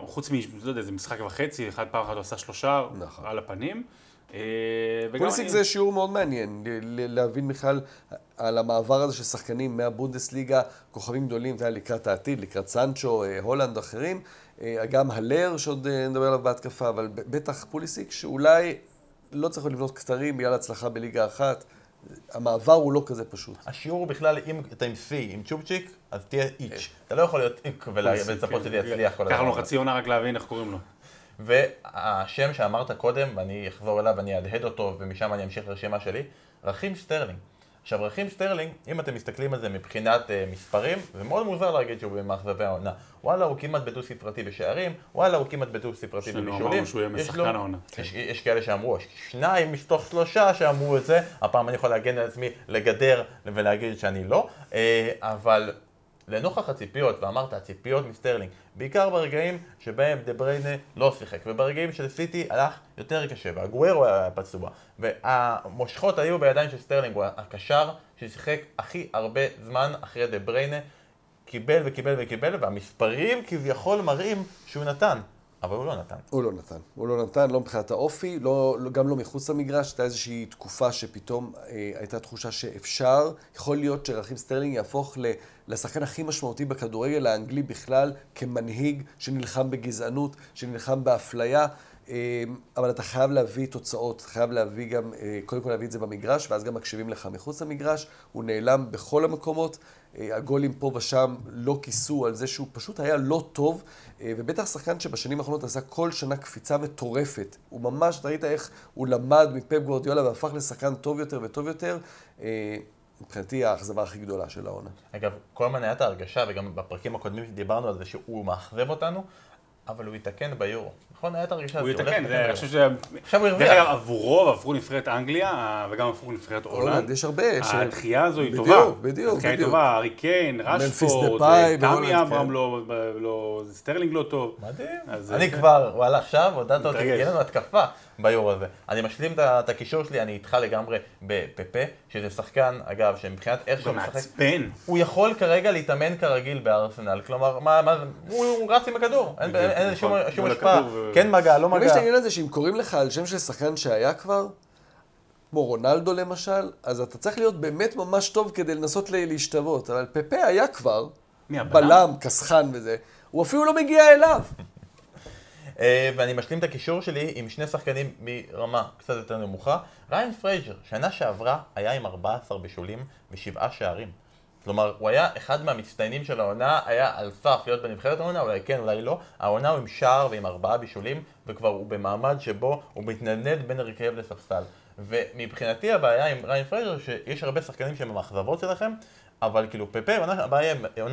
חוץ מ... לא יודע, זה משחק וחצי, אחד פעם אחת הוא עשה שלושה, נכון. על הפנים. אה, פוליסיק אני- זה שיעור מאוד מעניין, להבין בכלל על המעבר הזה של שחקנים מהבונדסליגה, כוכבים גדולים, אתה יודע, לקראת העתיד, לקראת סנצ'ו, אה, הולנד, אחרים. אה, גם הלר, שעוד אה, נדבר עליו בהתקפה, אבל בטח פוליסיק, שאולי לא צריך לבנות כתרים בגלל הצלחה בליגה אחת. המעבר הוא לא כזה פשוט. השיעור הוא בכלל, אם אתה עם C, עם צ'ופצ'יק, אז תהיה איץ'. אתה לא יכול להיות איק ולצפות כן. שזה יצליח כל לקח לנו הזה. חצי עונה רק להבין איך קוראים לו. והשם שאמרת קודם, ואני אחזור אליו ואני אהדהד אותו, ומשם אני אמשיך לרשימה שלי, רחים סטרלינג. עכשיו, רחים סטרלינג, אם אתם מסתכלים על זה מבחינת אה, מספרים, זה מאוד מוזר להגיד שהוא במאכזבי העונה. וואלה, הוא כמעט בדו ספרתי בשערים, וואלה, הוא כמעט בדו ספרתי שנינו בבישולים. אמרנו שהוא יהיה יש שחקן לו- העונה. יש, יש כאלה שאמרו, שניים מתוך שלושה שאמרו את זה, הפעם אני יכול להגן על עצמי, לגדר ולהגיד שאני לא, אה, אבל לנוכח הציפיות, ואמרת הציפיות מסטרלינג, בעיקר ברגעים שבהם דה בריינה לא שיחק, וברגעים של סיטי הלך יותר קשה, ואגוארו היה פצוע, והמושכות היו בידיים של סטרלינג, הוא הקשר ששיחק הכי הרבה זמן אחרי דה בריינה, קיבל וקיבל וקיבל, והמספרים כביכול מראים שהוא נתן, אבל הוא לא נתן. הוא לא נתן. הוא לא נתן, לא מבחינת האופי, לא, לא, גם לא מחוץ למגרש. הייתה איזושהי תקופה שפתאום אה, הייתה תחושה שאפשר, יכול להיות שרחים סטרלינג יהפוך ל, לשחקן הכי משמעותי בכדורגל האנגלי בכלל, כמנהיג שנלחם בגזענות, שנלחם באפליה. אה, אבל אתה חייב להביא תוצאות, חייב להביא גם, אה, קודם כל להביא את זה במגרש, ואז גם מקשיבים לך מחוץ למגרש. הוא נעלם בכל המקומות. אה, הגולים פה ושם לא כיסו על זה שהוא פשוט היה לא טוב, אה, ובטח שחקן שבשנים האחרונות עשה כל שנה קפיצה מטורפת. הוא ממש, אתה ראית איך הוא למד מפפ גוורדיולה והפך לשחקן טוב יותר וטוב יותר. אה, מבחינתי האכזבה הכי גדולה של העונה. אגב, כל הזמן הייתה ההרגשה, וגם בפרקים הקודמים דיברנו על זה שהוא מאכזב אותנו, אבל הוא יתקן ביורו. נכון? הייתה הרגשה הוא הזאת, יתקן, זה- לתקן אני חושב. ש... עכשיו הוא דרך הרוויח. אגב, עבורו עברו נבחרת אנגליה, אה, וגם עברו נבחרת הולנד. יש הרבה. הדחייה הזו היא בדיוק, טובה. בדיוק, הדחייה היא בדיוק. טובה, הארי קיין, רשפורד, דפאי אה, תמי אברהם כן. לא, לא, סטרלינג לא טוב. מדהים. אני זה- כבר, וואלה, עכשיו הודעת אותי. יהיה לנו התקפה ביורו הזה. אני משלים את את הקישור שלי, אני איתך לגמרי בפפה, שזה שחקן, אגב, שמבחינת איך שהוא משחק, מעצבן. הוא יכול כרגע להתאמן כרגיל בארסנל, כלומר, מה, מה, זה- הוא הוא רץ עם הכדור, אין- שום נכון. השפעה, כן מגע, לא גם יש מגע. את העניין הזה שאם קוראים לך על שם של שחקן שהיה כבר, כמו רונלדו למשל, אז אתה צריך להיות באמת ממש טוב כדי לנסות להשתוות. אבל פפה היה כבר? בלם, קסחן וזה, הוא אפילו לא מגיע אליו. אה, ואני משלים את הקישור שלי עם שני שחקנים מרמה קצת יותר נמוכה. ראיין פרייזר, שנה שעברה היה עם 14 בישולים ושבעה שערים. כלומר, הוא היה אחד מהמצטיינים של העונה, היה על סף להיות בנבחרת העונה, אולי כן, אולי לא. העונה הוא עם שער ועם ארבעה בישולים, וכבר הוא במעמד שבו הוא מתנדנד בין הרכב לספסל. ומבחינתי הבעיה עם ריין פרייג'ר, שיש הרבה שחקנים שהם המאכזבות שלכם, אבל כאילו פפה, עונה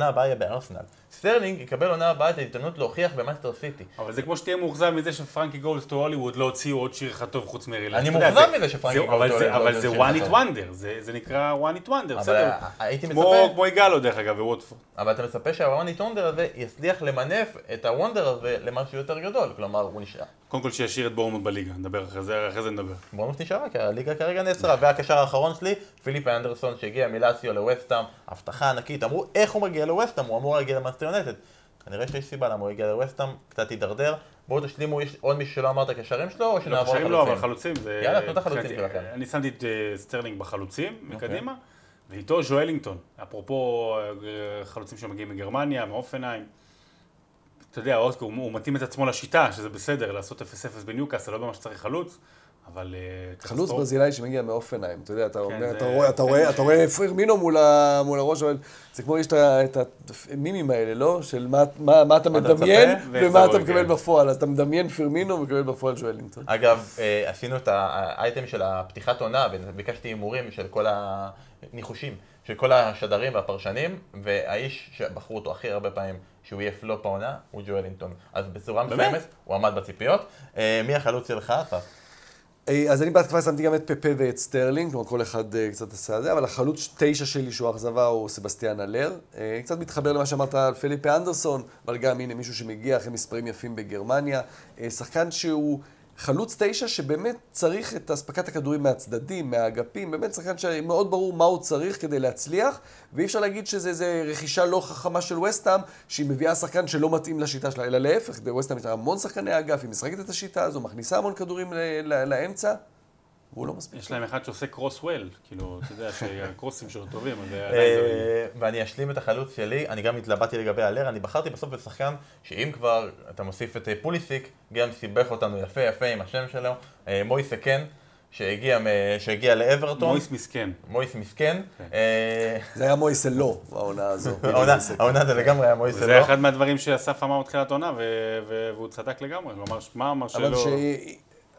הבאה- יהיה בארסנל. סטרלינג יקבל עונה הבאה את ההזדמנות להוכיח במאסטר סיטי. אבל זה כמו שתהיה מאוכזב מזה שפרנקי גולדס טו הוליווד לא הוציאו עוד שיר אחד טוב חוץ מרילנד. אני מאוכזב זה- מזה שפרנקי זה- אבל טו זה- הוליווד אבל לא זה הוציא one שיר it wonder, זה זה נקרא one it wonder, אבל בסדר. הייתי כמו מצפה, כמו יגאלו דרך אגב בווטפורד. אבל אתה מצפה שהוואני טונדר הזה יצליח למנף את הוונדר הזה למשהו יותר גדול, כלומר הוא נשאר. קודם כל שישאיר את בורמוט בליגה, נדבר אחרי זה, אחרי זה נדבר. בונוס נשארה, כי הליגה כרגע נעצרה, והקשר האחרון שלי, פליפה אנדרסון שהגיע מלאסיו לווסטאם, הבטחה ענקית, אמרו איך הוא מגיע לווסטאם, הוא אמור להגיע למנצ'סטר יונייטד. כנראה שיש סיבה למה הוא הגיע לווסטאם, קצת הידרדר. בואו תשלימו, יש עוד מישהו שלא אמרת קשרים שלו, או לא, שנעבור קשרים לא, אבל לחלוצים? חלוצים זה... יאללה, תנו את החלוצים שלכם. אני שמתי את אה, סטרלינג בחלוצים, אוקיי. מקדימה, ואיתו ז'ואלינטון. אפרופו אה, חלוצים שמגיעים מגרמניה, מהופנהיים. אתה יודע, הוא מתאים את עצמו לשיטה, שזה בסדר, לעשות 0-0 בניוקאסל, לא ממש צריך חלוץ, אבל... אה, חלוץ ברזילאי שמגיע מאופנהיים, אתה יודע, אתה אומר, כן, רואה, אתה רואה, אתה רואה פרמינו מול הראש, אבל זה כמו יש את המימים האלה, לא? של מה- מה מה אתה מדמיין ומה אתה מקבל כן. בפועל. אז אתה מדמיין פרמינו ומקבל בפועל שואלינגטון. אגב, אה, עשינו את האייטם של הפתיחת עונה, וביקשתי הימורים של כל הניחושים, של כל השדרים והפרשנים, והאיש שבחרו אותו הכי הרבה פעמים שהוא יהיה פלופ העונה, הוא ג'ואלינגטון. אז בצורה? מסוימת, הוא עמד בציפיות. אה, מי החלוץ שלך, אסף? אה, אז אני בהתקפה שמתי גם את פפה ואת סטרלינג, כלומר כל אחד אה, קצת עשה את זה, אבל החלוץ תשע שלי שהוא אכזבה הוא סבסטיאן אלר. אה, קצת מתחבר למה שאמרת על פליפה אנדרסון, אבל גם הנה מישהו שמגיע אחרי מספרים יפים בגרמניה. שחקן שהוא חלוץ תשע שבאמת צריך את אספקת הכדורים מהצדדים, מהאגפים, באמת שחקן שמאוד ברור מה הוא צריך כדי להצליח, ואי אפשר להגיד שזה איזה רכישה לא חכמה של וסטאם, שהיא מביאה שחקן שלא מתאים לשיטה שלה, אלא להפך, בווסטאם יש לה המון שחקני אגף, היא משחקת את השיטה הזו, מכניסה המון כדורים לאמצע. והוא לא מספיק. יש להם אחד שעושה קרוס וויל, כאילו, אתה יודע שהקרוסים שלו טובים, אז עדיין זה... ואני אשלים את החלוץ שלי, אני גם התלבטתי לגבי הלר, אני בחרתי בסוף בשחקן שאם כבר אתה מוסיף את פוליסיק, גם סיבך אותנו יפה יפה עם השם שלו, מויסה קן. שהגיע, שהגיע לאברטון. מויס מסכן. מויס מסכן. זה היה מויס אלו, העונה הזו. [laughs] העונה זה לגמרי היה מויס אלו. זה אחד מהדברים שאסף אמר בתחילת עונה, והוא צדק לגמרי. הוא אמר, מה אמר שלא...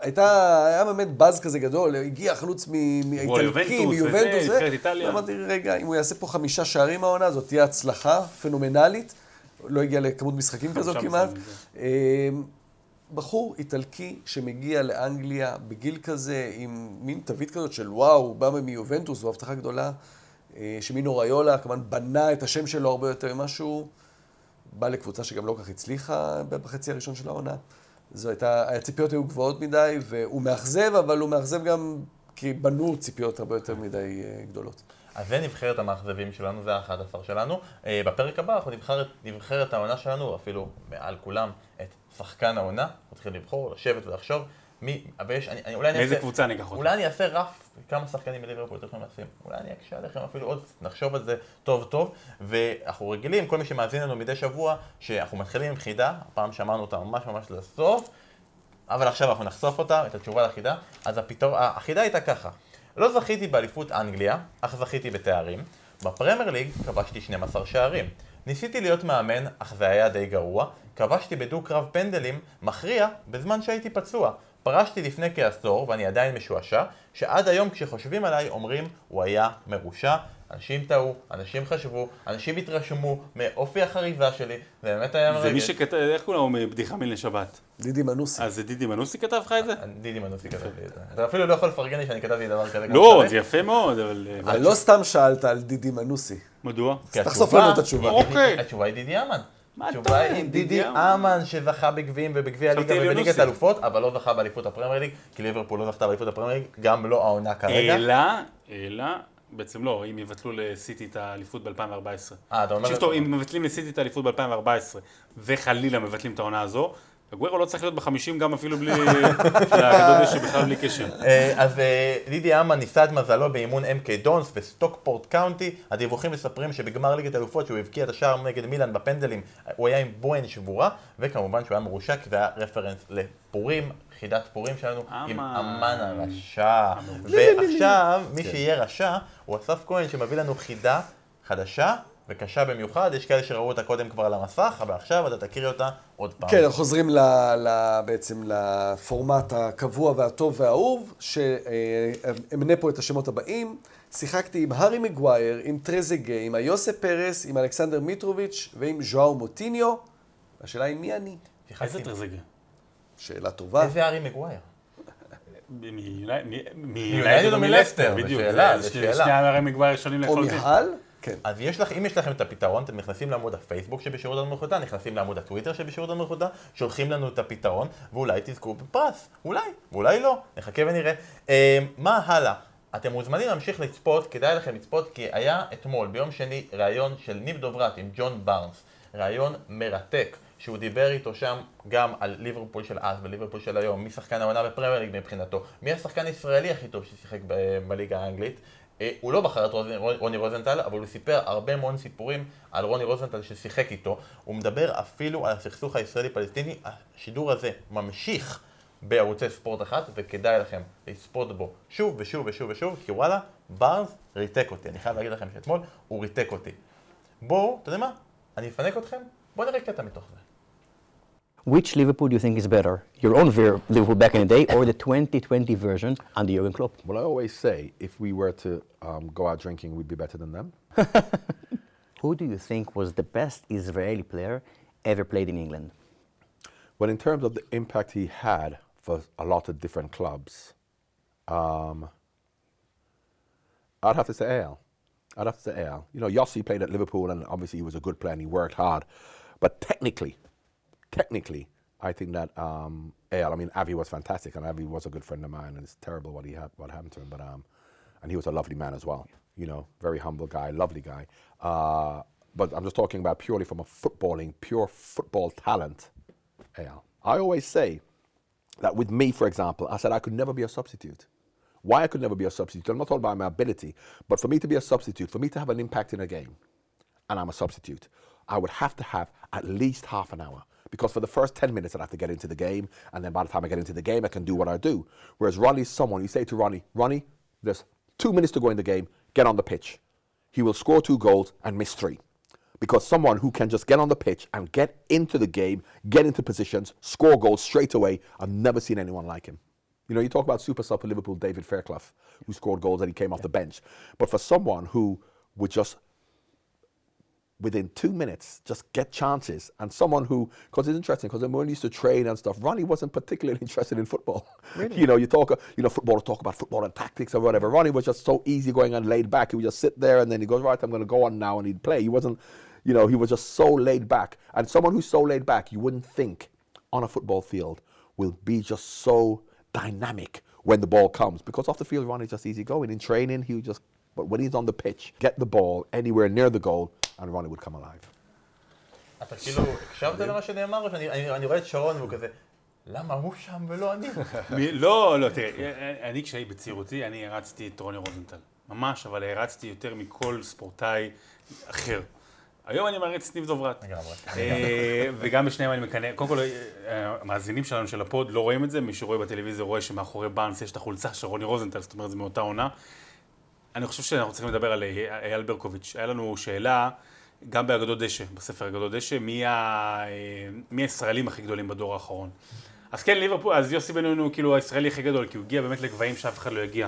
הייתה, היה באמת באז כזה גדול, הגיע חלוץ מאיטלקי, מיובנטוס, אמרתי, רגע, אם הוא יעשה פה חמישה שערים העונה, זאת תהיה הצלחה פנומנלית, לא הגיע לכמות משחקים כזו כמעט. בחור איטלקי שמגיע לאנגליה בגיל כזה, עם מין תווית כזאת של וואו, הוא בא מיובנטוס, זו הבטחה גדולה, שמינו ריולה, כמובן בנה את השם שלו הרבה יותר ממשהו, בא לקבוצה שגם לא כך הצליחה בחצי הראשון של העונה. זו הייתה, הציפיות היו גבוהות מדי, והוא מאכזב, אבל הוא מאכזב גם כי בנו ציפיות הרבה יותר מדי גדולות. אז זה נבחרת המאכזבים שלנו, זה ה-11 שלנו. בפרק הבא אנחנו נבחר את נבחרת העונה שלנו, אפילו מעל כולם, את שחקן העונה. נתחיל לבחור, לשבת ולחשוב. מי, אבל יש, אני, אני, אולי אני מאיזה קבוצה ניקח אותה? אולי אני אעשה רף כמה שחקנים מליברפול אתם יכולים לשים. אולי אני אקשה עליכם אפילו עוד, נחשוב על זה טוב טוב. ואנחנו רגילים, כל מי שמאזין לנו מדי שבוע, שאנחנו מתחילים עם חידה, הפעם שמענו אותה ממש ממש לסוף, אבל עכשיו אנחנו נחשוף אותה, את התשובה לחידה. אז הפתור, החידה הייתה ככה, לא זכיתי באליפות אנגליה, אך זכיתי בתארים. בפרמייר ליג כבשתי 12 שערים. ניסיתי להיות מאמן, אך זה היה די גרוע. כבשתי בדו-קרב פנדלים, מכריע, בזמן שהייתי פצוע. פרשתי לפני כעשור, ואני עדיין משועשע, שעד היום כשחושבים עליי אומרים, הוא היה מרושע. אנשים טעו, אנשים חשבו, אנשים התרשמו מאופי החריבה שלי, זה באמת היה מרגש. זה מי שכתב, איך קוראים לו בבדיחה מליל שבת? דידי מנוסי. אז זה דידי מנוסי כתב לך את זה? דידי מנוסי כתב לי את זה. אתה אפילו לא יכול לפרגן לי שאני כתבתי דבר כזה. לא, זה יפה מאוד, אבל... לא סתם שאלת על דידי מנוסי. מדוע? אז תחשוף לנו את התשובה. אוקיי. התשובה היא דידי אמן. מה אתה? היא דידי אמן שזכה בגביעים ובגביע הליגה ובליגת. האלופות, אבל לא זכה באליפות הפרמייר ליג, כי ליברפול לא זכתה באליפות הפרמייר ליג, גם לא העונה כרגע. אלא, אלא, בעצם לא, אם יבטלו לסיטי את האליפות ב-2014. אה, אתה אומר... תקשיב טוב, אם מבטלים לסיטי את האליפות ב-2014, וחלילה מבטלים את העונה הזו, הגוורו לא צריך להיות בחמישים גם אפילו בלי... שהגדול יש שבכלל בלי קשר. אה, אז אה, דידי אמן ניסה את מזלו באימון MK דונס וסטוקפורט קאונטי. הדיווחים מספרים שבגמר ליגת האלופות שהוא הבקיע את השער נגד מילאן בפנדלים, הוא היה עם בוהן שבורה, וכמובן שהוא היה מרושע כי זה היה רפרנס לפורים, חידת פורים שלנו, עם. אמן הרשע. ועכשיו, מי שיהיה רשע, הוא אסף כהן שמביא לנו חידה חדשה. וקשה במיוחד, יש כאלה שראו אותה קודם כבר על המסך, אבל עכשיו אתה תקריא אותה עוד פעם. כן, אנחנו חוזרים ל, ל, בעצם לפורמט הקבוע והטוב והאהוב, שאמנה פה את השמות הבאים. שיחקתי עם הארי מגווייר, עם טרזגה, עם היוסף פרס, עם אלכסנדר מיטרוביץ' ועם ז'ואר מוטיניו. השאלה היא מי אני? איזה טרזגה? שאלה טובה. איזה הארי מגווייר? מיונייטד או מלסטר? בדיוק, זה. שני המארי מגווייר שונים או לחלוטין. מהל? כן. אז יש לך, אם יש לכם את הפתרון, אתם נכנסים לעמוד הפייסבוק שבשירות המלכותה, נכנסים לעמוד הטוויטר שבשירות המלכותה, שולחים לנו את הפתרון, ואולי תזכו בפרס. אולי, ואולי לא. נחכה ונראה. אה, מה הלאה? אתם מוזמנים להמשיך לצפות, כדאי לכם לצפות, כי היה אתמול, ביום שני, ראיון של ניב דוברת עם ג'ון בארנס. ראיון מרתק, שהוא דיבר איתו שם גם על ליברפול של אז וליברפול של היום, מי שחקן העונה בפרמייר ליג מבחינתו, מי השחקן הישראלי הכי טוב ששיחק ב- בליגה האנגלית. אה, הוא לא בחר את רוני רוזנטל, אבל הוא סיפר הרבה מאוד סיפורים על רוני רוזנטל ששיחק איתו. הוא מדבר אפילו על הסכסוך הישראלי-פלסטיני. השידור הזה ממשיך בערוצי ספורט אחת, וכדאי לכם לצפות בו שוב ושוב ושוב ושוב, כי וואלה, בארנס ריתק אותי. אני חייב להגיד לכם שאתמול הוא ריתק אותי. בואו, אתה יודע מה? אני אפנק אתכם, בואו נראה קטע מתוך זה. Which Liverpool do you think is better? Your own Ver- Liverpool back in the day or the 2020 version under Jurgen Klopp? Well, I always say if we were to um, go out drinking, we'd be better than them. [laughs] Who do you think was the best Israeli player ever played in England? Well, in terms of the impact he had for a lot of different clubs, um, I'd have to say Al. I'd have to say Al. You know, Yossi played at Liverpool, and obviously he was a good player and he worked hard. But technically, technically, I think that um, Eyal, I mean, Avi was fantastic, and Avi was a good friend of mine, and it's terrible what he had, what happened to him. But um, and he was a lovely man as well. You know, very humble guy, lovely guy. Uh, but I'm just talking about purely from a footballing, pure football talent. Eyal. I always say that with me, for example, I said I could never be a substitute. Why I could never be a substitute? I'm not talking about my ability, but for me to be a substitute, for me to have an impact in a game, and I'm a substitute, I would have to have at least half an hour. Because for the first 10 minutes, I'd have to get into the game, and then by the time I get into the game, I can do what I do. Whereas Ronnie's someone, you say to Ronnie, Ronnie, there's two minutes to go in the game, get on the pitch. He will score two goals and miss three. Because someone who can just get on the pitch and get into the game, get into positions, score goals straight away, I've never seen anyone like him. You know, you talk about super sub for Liverpool, David Fairclough, who scored goals and he came off the bench. But for someone who would just within two minutes just get chances. And someone who, because it's interesting, because when we used to train and stuff, Ronnie wasn't particularly [laughs] interested in football. Really? you know, you talk, you know, footballers talk about football and tactics or whatever. Ronnie was just so easygoing and laid back. He would just sit there and then he goes, right, I'm going to go on now and he'd play. He wasn't, you know, he was just so laid back. And someone who's so laid back, you wouldn't think on a football field will be just so dynamic when the ball comes. Because off the field, Ronnie's just easygoing. In training, he would just, but when he's on the pitch, get the ball anywhere near the goal, and Ronnie would come alive. אתה כאילו, הקשבת למה שנאמר, או שאני אני- אני רואה את שרון והוא כזה, למה הוא שם ולא אני? [laughs] לא, לא, תראה, אני כשהייתי בצעירותי, אני הרצתי את רוני רוזנטל. ממש, אבל הערצתי יותר מכל ספורטאי אחר. היום אני מעריץ את ניב דוברת. אה, וגם בשניהם אני מקנא, קודם כל, אה, המאזינים שלנו של הפוד לא רואים את זה, מי שרואה בטלוויזיה רואה שמאחורי באנס יש את החולצה של רוני רוזנטל, זאת אומרת, זה מאותה עונה. אני חושב שאנחנו צריכים לדבר על אה, אייל ברקוביץ'. היה לנו שאלה, גם באגדות דשא, בספר אגדות דשא, מי, ה... אה, מי הישראלים הכי גדולים בדור האחרון. אז כן, ליברפול, אז יוסי בניון הוא כאילו הישראלי הכי גדול, כי הוא הגיע באמת לגבהים שאף אחד לא הגיע.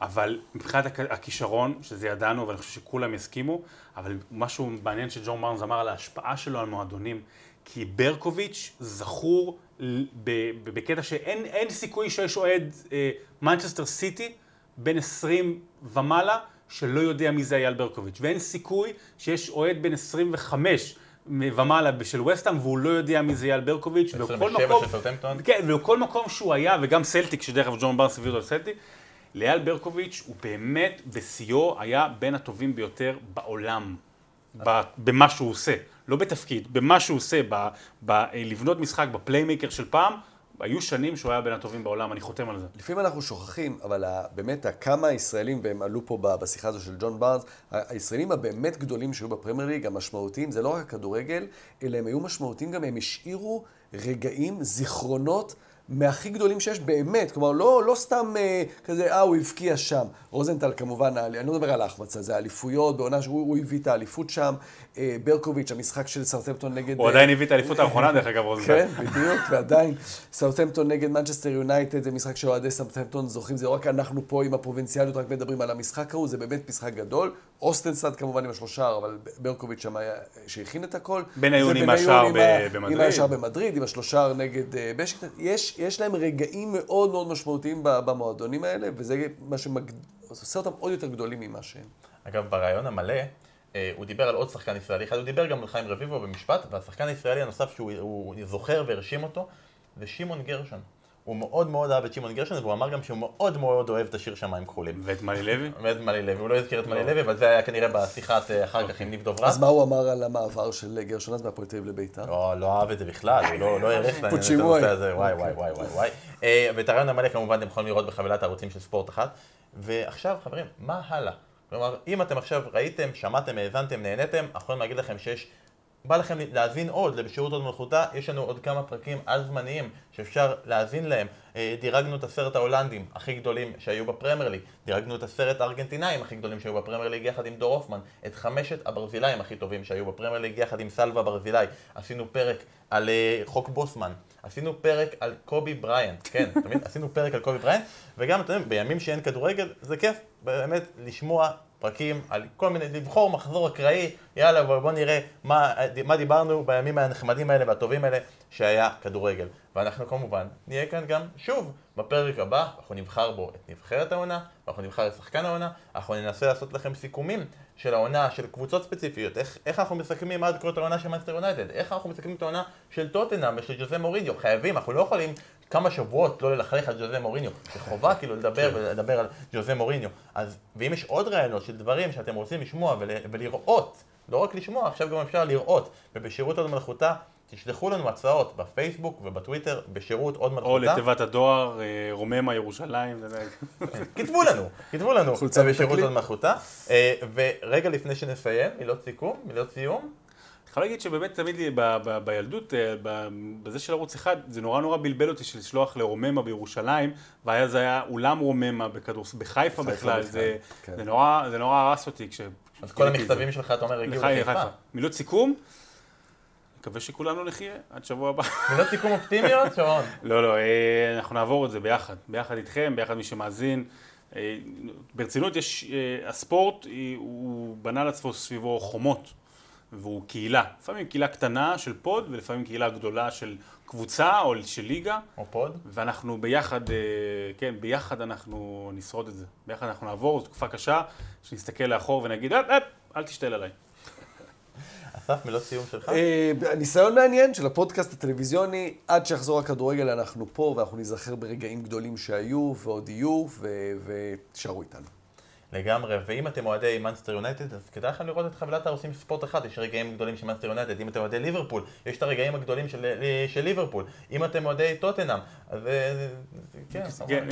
אבל מבחינת הכ- הכישרון, שזה ידענו, ואני חושב שכולם יסכימו, אבל משהו מעניין שג'ון בארנס אמר על ההשפעה שלו על מועדונים, כי ברקוביץ' זכור בקטע שאין אין סיכוי שיש אוהד אה, מנצ'סטר סיטי בן 20 ומעלה, שלא יודע מי זה אייל ברקוביץ', ואין סיכוי שיש אוהד בן 25 ומעלה של וסטהאם והוא לא יודע מי זה אייל ברקוביץ', ובכל 27 מקום? כן, ובכל מקום שהוא היה, וגם סלטיק, שדרך אגב ג'ון בארנס הביא אותו לסלטיק, לאייל ברקוביץ' הוא באמת בשיאו היה בין הטובים ביותר בעולם, במה שהוא עושה, לא בתפקיד, במה שהוא עושה, ב- ב- לבנות משחק ב playmaker של פעם, היו שנים שהוא היה בין הטובים בעולם, אני חותם על זה. לפעמים אנחנו שוכחים, אבל באמת כמה ישראלים, והם עלו פה בשיחה הזו של ג'ון בארנס, הישראלים הבאמת גדולים שהיו בפרמייר ליג, המשמעותיים, זה לא רק הכדורגל, אלא הם היו משמעותיים גם, הם השאירו רגעים, זיכרונות. מהכי גדולים שיש באמת, כלומר, לא, לא סתם אה, כזה, אה, הוא הבקיע שם. רוזנטל כמובן, אני לא מדבר על ההחמצה, זה האליפויות, בעונה שהוא הוא הביא את האליפות שם. אה, ברקוביץ', המשחק של סאוטהמפטון נגד... הוא אה, עדיין הביא את האליפות האחרונה, דרך אגב, רוזנטל. כן, בדיוק, ועדיין, סאוטהמפטון נגד מנצ'סטר יונייטד זה משחק שאוהדי סאוטהמפטון זוכרים, זה לא רק אנחנו פה עם הפרובינציאליות רק מדברים על המשחק ההוא, זה באמת משחק גדול. אוסטנסד כמובן עם השלושה, אבל ברקוביץ' שם היה, שהכין את הכל. בניון עם השער במדריד. עם השער במדריד, עם השלושה נגד אה, בשיקטש. יש, יש להם רגעים מאוד מאוד משמעותיים במועדונים האלה, וזה מה שעושה אותם עוד יותר גדולים ממה שהם. אגב, בריאיון המלא, אה, הוא דיבר על עוד שחקן ישראלי אחד, הוא דיבר גם על חיים רביבו במשפט, והשחקן הישראלי הנוסף שהוא הוא זוכר והרשים אותו, זה שמעון גרשון. הוא מאוד מאוד אהב את שמעון גרשון, והוא אמר גם שהוא מאוד מאוד אוהב את השיר שמיים כחולים. ואת מלי לוי? ואת מלי לוי, הוא לא הזכיר את מלי לוי, אבל זה היה כנראה בשיחת אה, אחר כך עם ניב דוברת. אז מה הוא אמר על המעבר של גרשון אז מהפועל תל אביב לביתר? לא, לא אהב את זה בכלל, הוא לא, לא העריך את העניין- את. הנושא הזה, וואי וואי וואי וואי וואי. אה, ואת הרעיון המלא כמובן אתם יכולים לראות בחבילת הערוצים של ספורט אחת. ועכשיו חברים, מה הלאה? כלומר, אם אתם עכשיו ראיתם, שמעתם, האזנתם, נהניתם, אנחנו יכולים להגיד לכם שיש... בא לכם להאזין עוד לבשירות הוד מלכותה, יש לנו עוד כמה פרקים על זמניים שאפשר להאזין להם. אה, דירגנו את עשרת ההולנדים הכי גדולים שהיו בפרמייר ליג, דירגנו את עשרת הארגנטינאים הכי גדולים שהיו בפרמייר ליג יחד עם דור הופמן, את חמשת הברזילאים הכי טובים שהיו בפרמייר ליג יחד עם סלווה ברזילאי, עשינו פרק על אה, חוק בוסמן, עשינו פרק על קובי בריינט, כן, תמיד [laughs] עשינו פרק על קובי בריינט, וגם, אתם יודעים, בימים שאין כדורגל, זה כיף, באמת, לשמוע פרקים על כל מיני, לבחור מחזור אקראי, יאללה בוא, בוא נראה מה, מה דיברנו בימים הנחמדים האלה והטובים האלה שהיה כדורגל. ואנחנו כמובן נהיה כאן גם שוב בפרק הבא, אנחנו נבחר בו את נבחרת העונה, ואנחנו נבחר את שחקן העונה, אנחנו ננסה לעשות לכם סיכומים של העונה, של קבוצות ספציפיות, איך, איך אנחנו מסכמים עד כה את העונה של מאנסטר יונייטד, איך אנחנו מסכמים את העונה של טוטנאם ושל ג'וזה מוריניו, חייבים, אנחנו לא יכולים כמה שבועות לא ללכלך על ג'וזה מוריניו, זה חובה כאילו לדבר ולדבר על ג'וזה מוריניו, אז ואם יש עוד רעיונות של דברים שאתם רוצים לשמוע ול, ולראות, לא רק לשמוע, עכשיו גם אפשר לראות, ובשירות עוד מלכותה תשלחו לנו הצעות בפייסבוק ובטוויטר בשירות עוד מלכותה. או לתיבת הדואר, אה, רוממה ירושלים. [laughs] כתבו לנו, כתבו לנו, חולצה בשירות. עוד מלכותה. אה, ורגע לפני שנסיים, מילות סיכום, מילות סיום. אני חייב להגיד שבאמת תמיד לי ב- ב- בילדות, אה, ב- בזה של ערוץ אחד, זה נורא נורא בלבל אותי של לשלוח לרוממה בירושלים, והיה זה היה אולם רוממה בכדורס, בחיפה בכלל, בכלל, זה כן. זה נורא זה נורא הרס אותי כש... אז כל את זה. המכתבים שלך, אתה אומר, הגיעו לחי- לחיפה. מילות סיכום, מקווה שכולנו נחיה עד שבוע הבא. [laughs] מילות סיכום אופטימיות, שרון. לא, לא, אה, אנחנו נעבור את זה ביחד, ביחד איתכם, ביחד מי שמאזין. אה, ברצינות, יש, הספורט, הוא בנה לעצמו סביבו חומות, והוא קהילה. לפעמים קהילה קטנה של pod, ולפעמים קהילה גדולה של קבוצה או של ליגה, או pod. ואנחנו ביחד, אה, כן, ביחד אנחנו נשרוד את זה. ביחד אנחנו נעבור, זו תקופה קשה, שנסתכל לאחור ונגיד, "אפ, אפ, אל תשתעל עליי. [laughs] אסף, מילות סיום שלך. אה, ניסיון מעניין של הפודקאסט הטלוויזיוני, עד שיחזור הכדורגל אנחנו פה, ואנחנו ניזכר ברגעים גדולים שהיו ועוד יהיו, ו- ותישארו איתנו. לגמרי, ואם אתם אוהדי מנצ'סטר יונייטד, אז כדאי לכם לראות את חבילת הערוצים ספורט אחד, יש רגעים גדולים של מנצ'סטר יונייטד, אם אתם אוהדי ליברפול, יש את הרגעים הגדולים של, של ליברפול, אם אתם אוהדי טוטנאם, אז אה, כן, כן,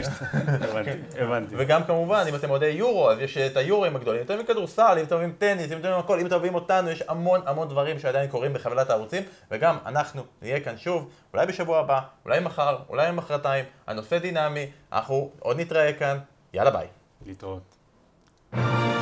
הבנתי, הבנתי. וגם כמובן, אם אתם אוהדי יורו, אז יש את היורואים הגדולים, אם אתם אוהבים כדורסל, אם אתם אוהבים טניס, אם אתם אוהבים הכל, אם אתם אוהבים אותנו, יש המון המון דברים שעדיין קורים בחבילת הערוצים, וגם אנחנו נהיה כאן שוב, אולי בשבוע הבא, אולי מחר, אולי מחרתיים, הנושא דינמי, אנחנו עוד נתראה כאן, יאללה ביי. להתראות. Thank you.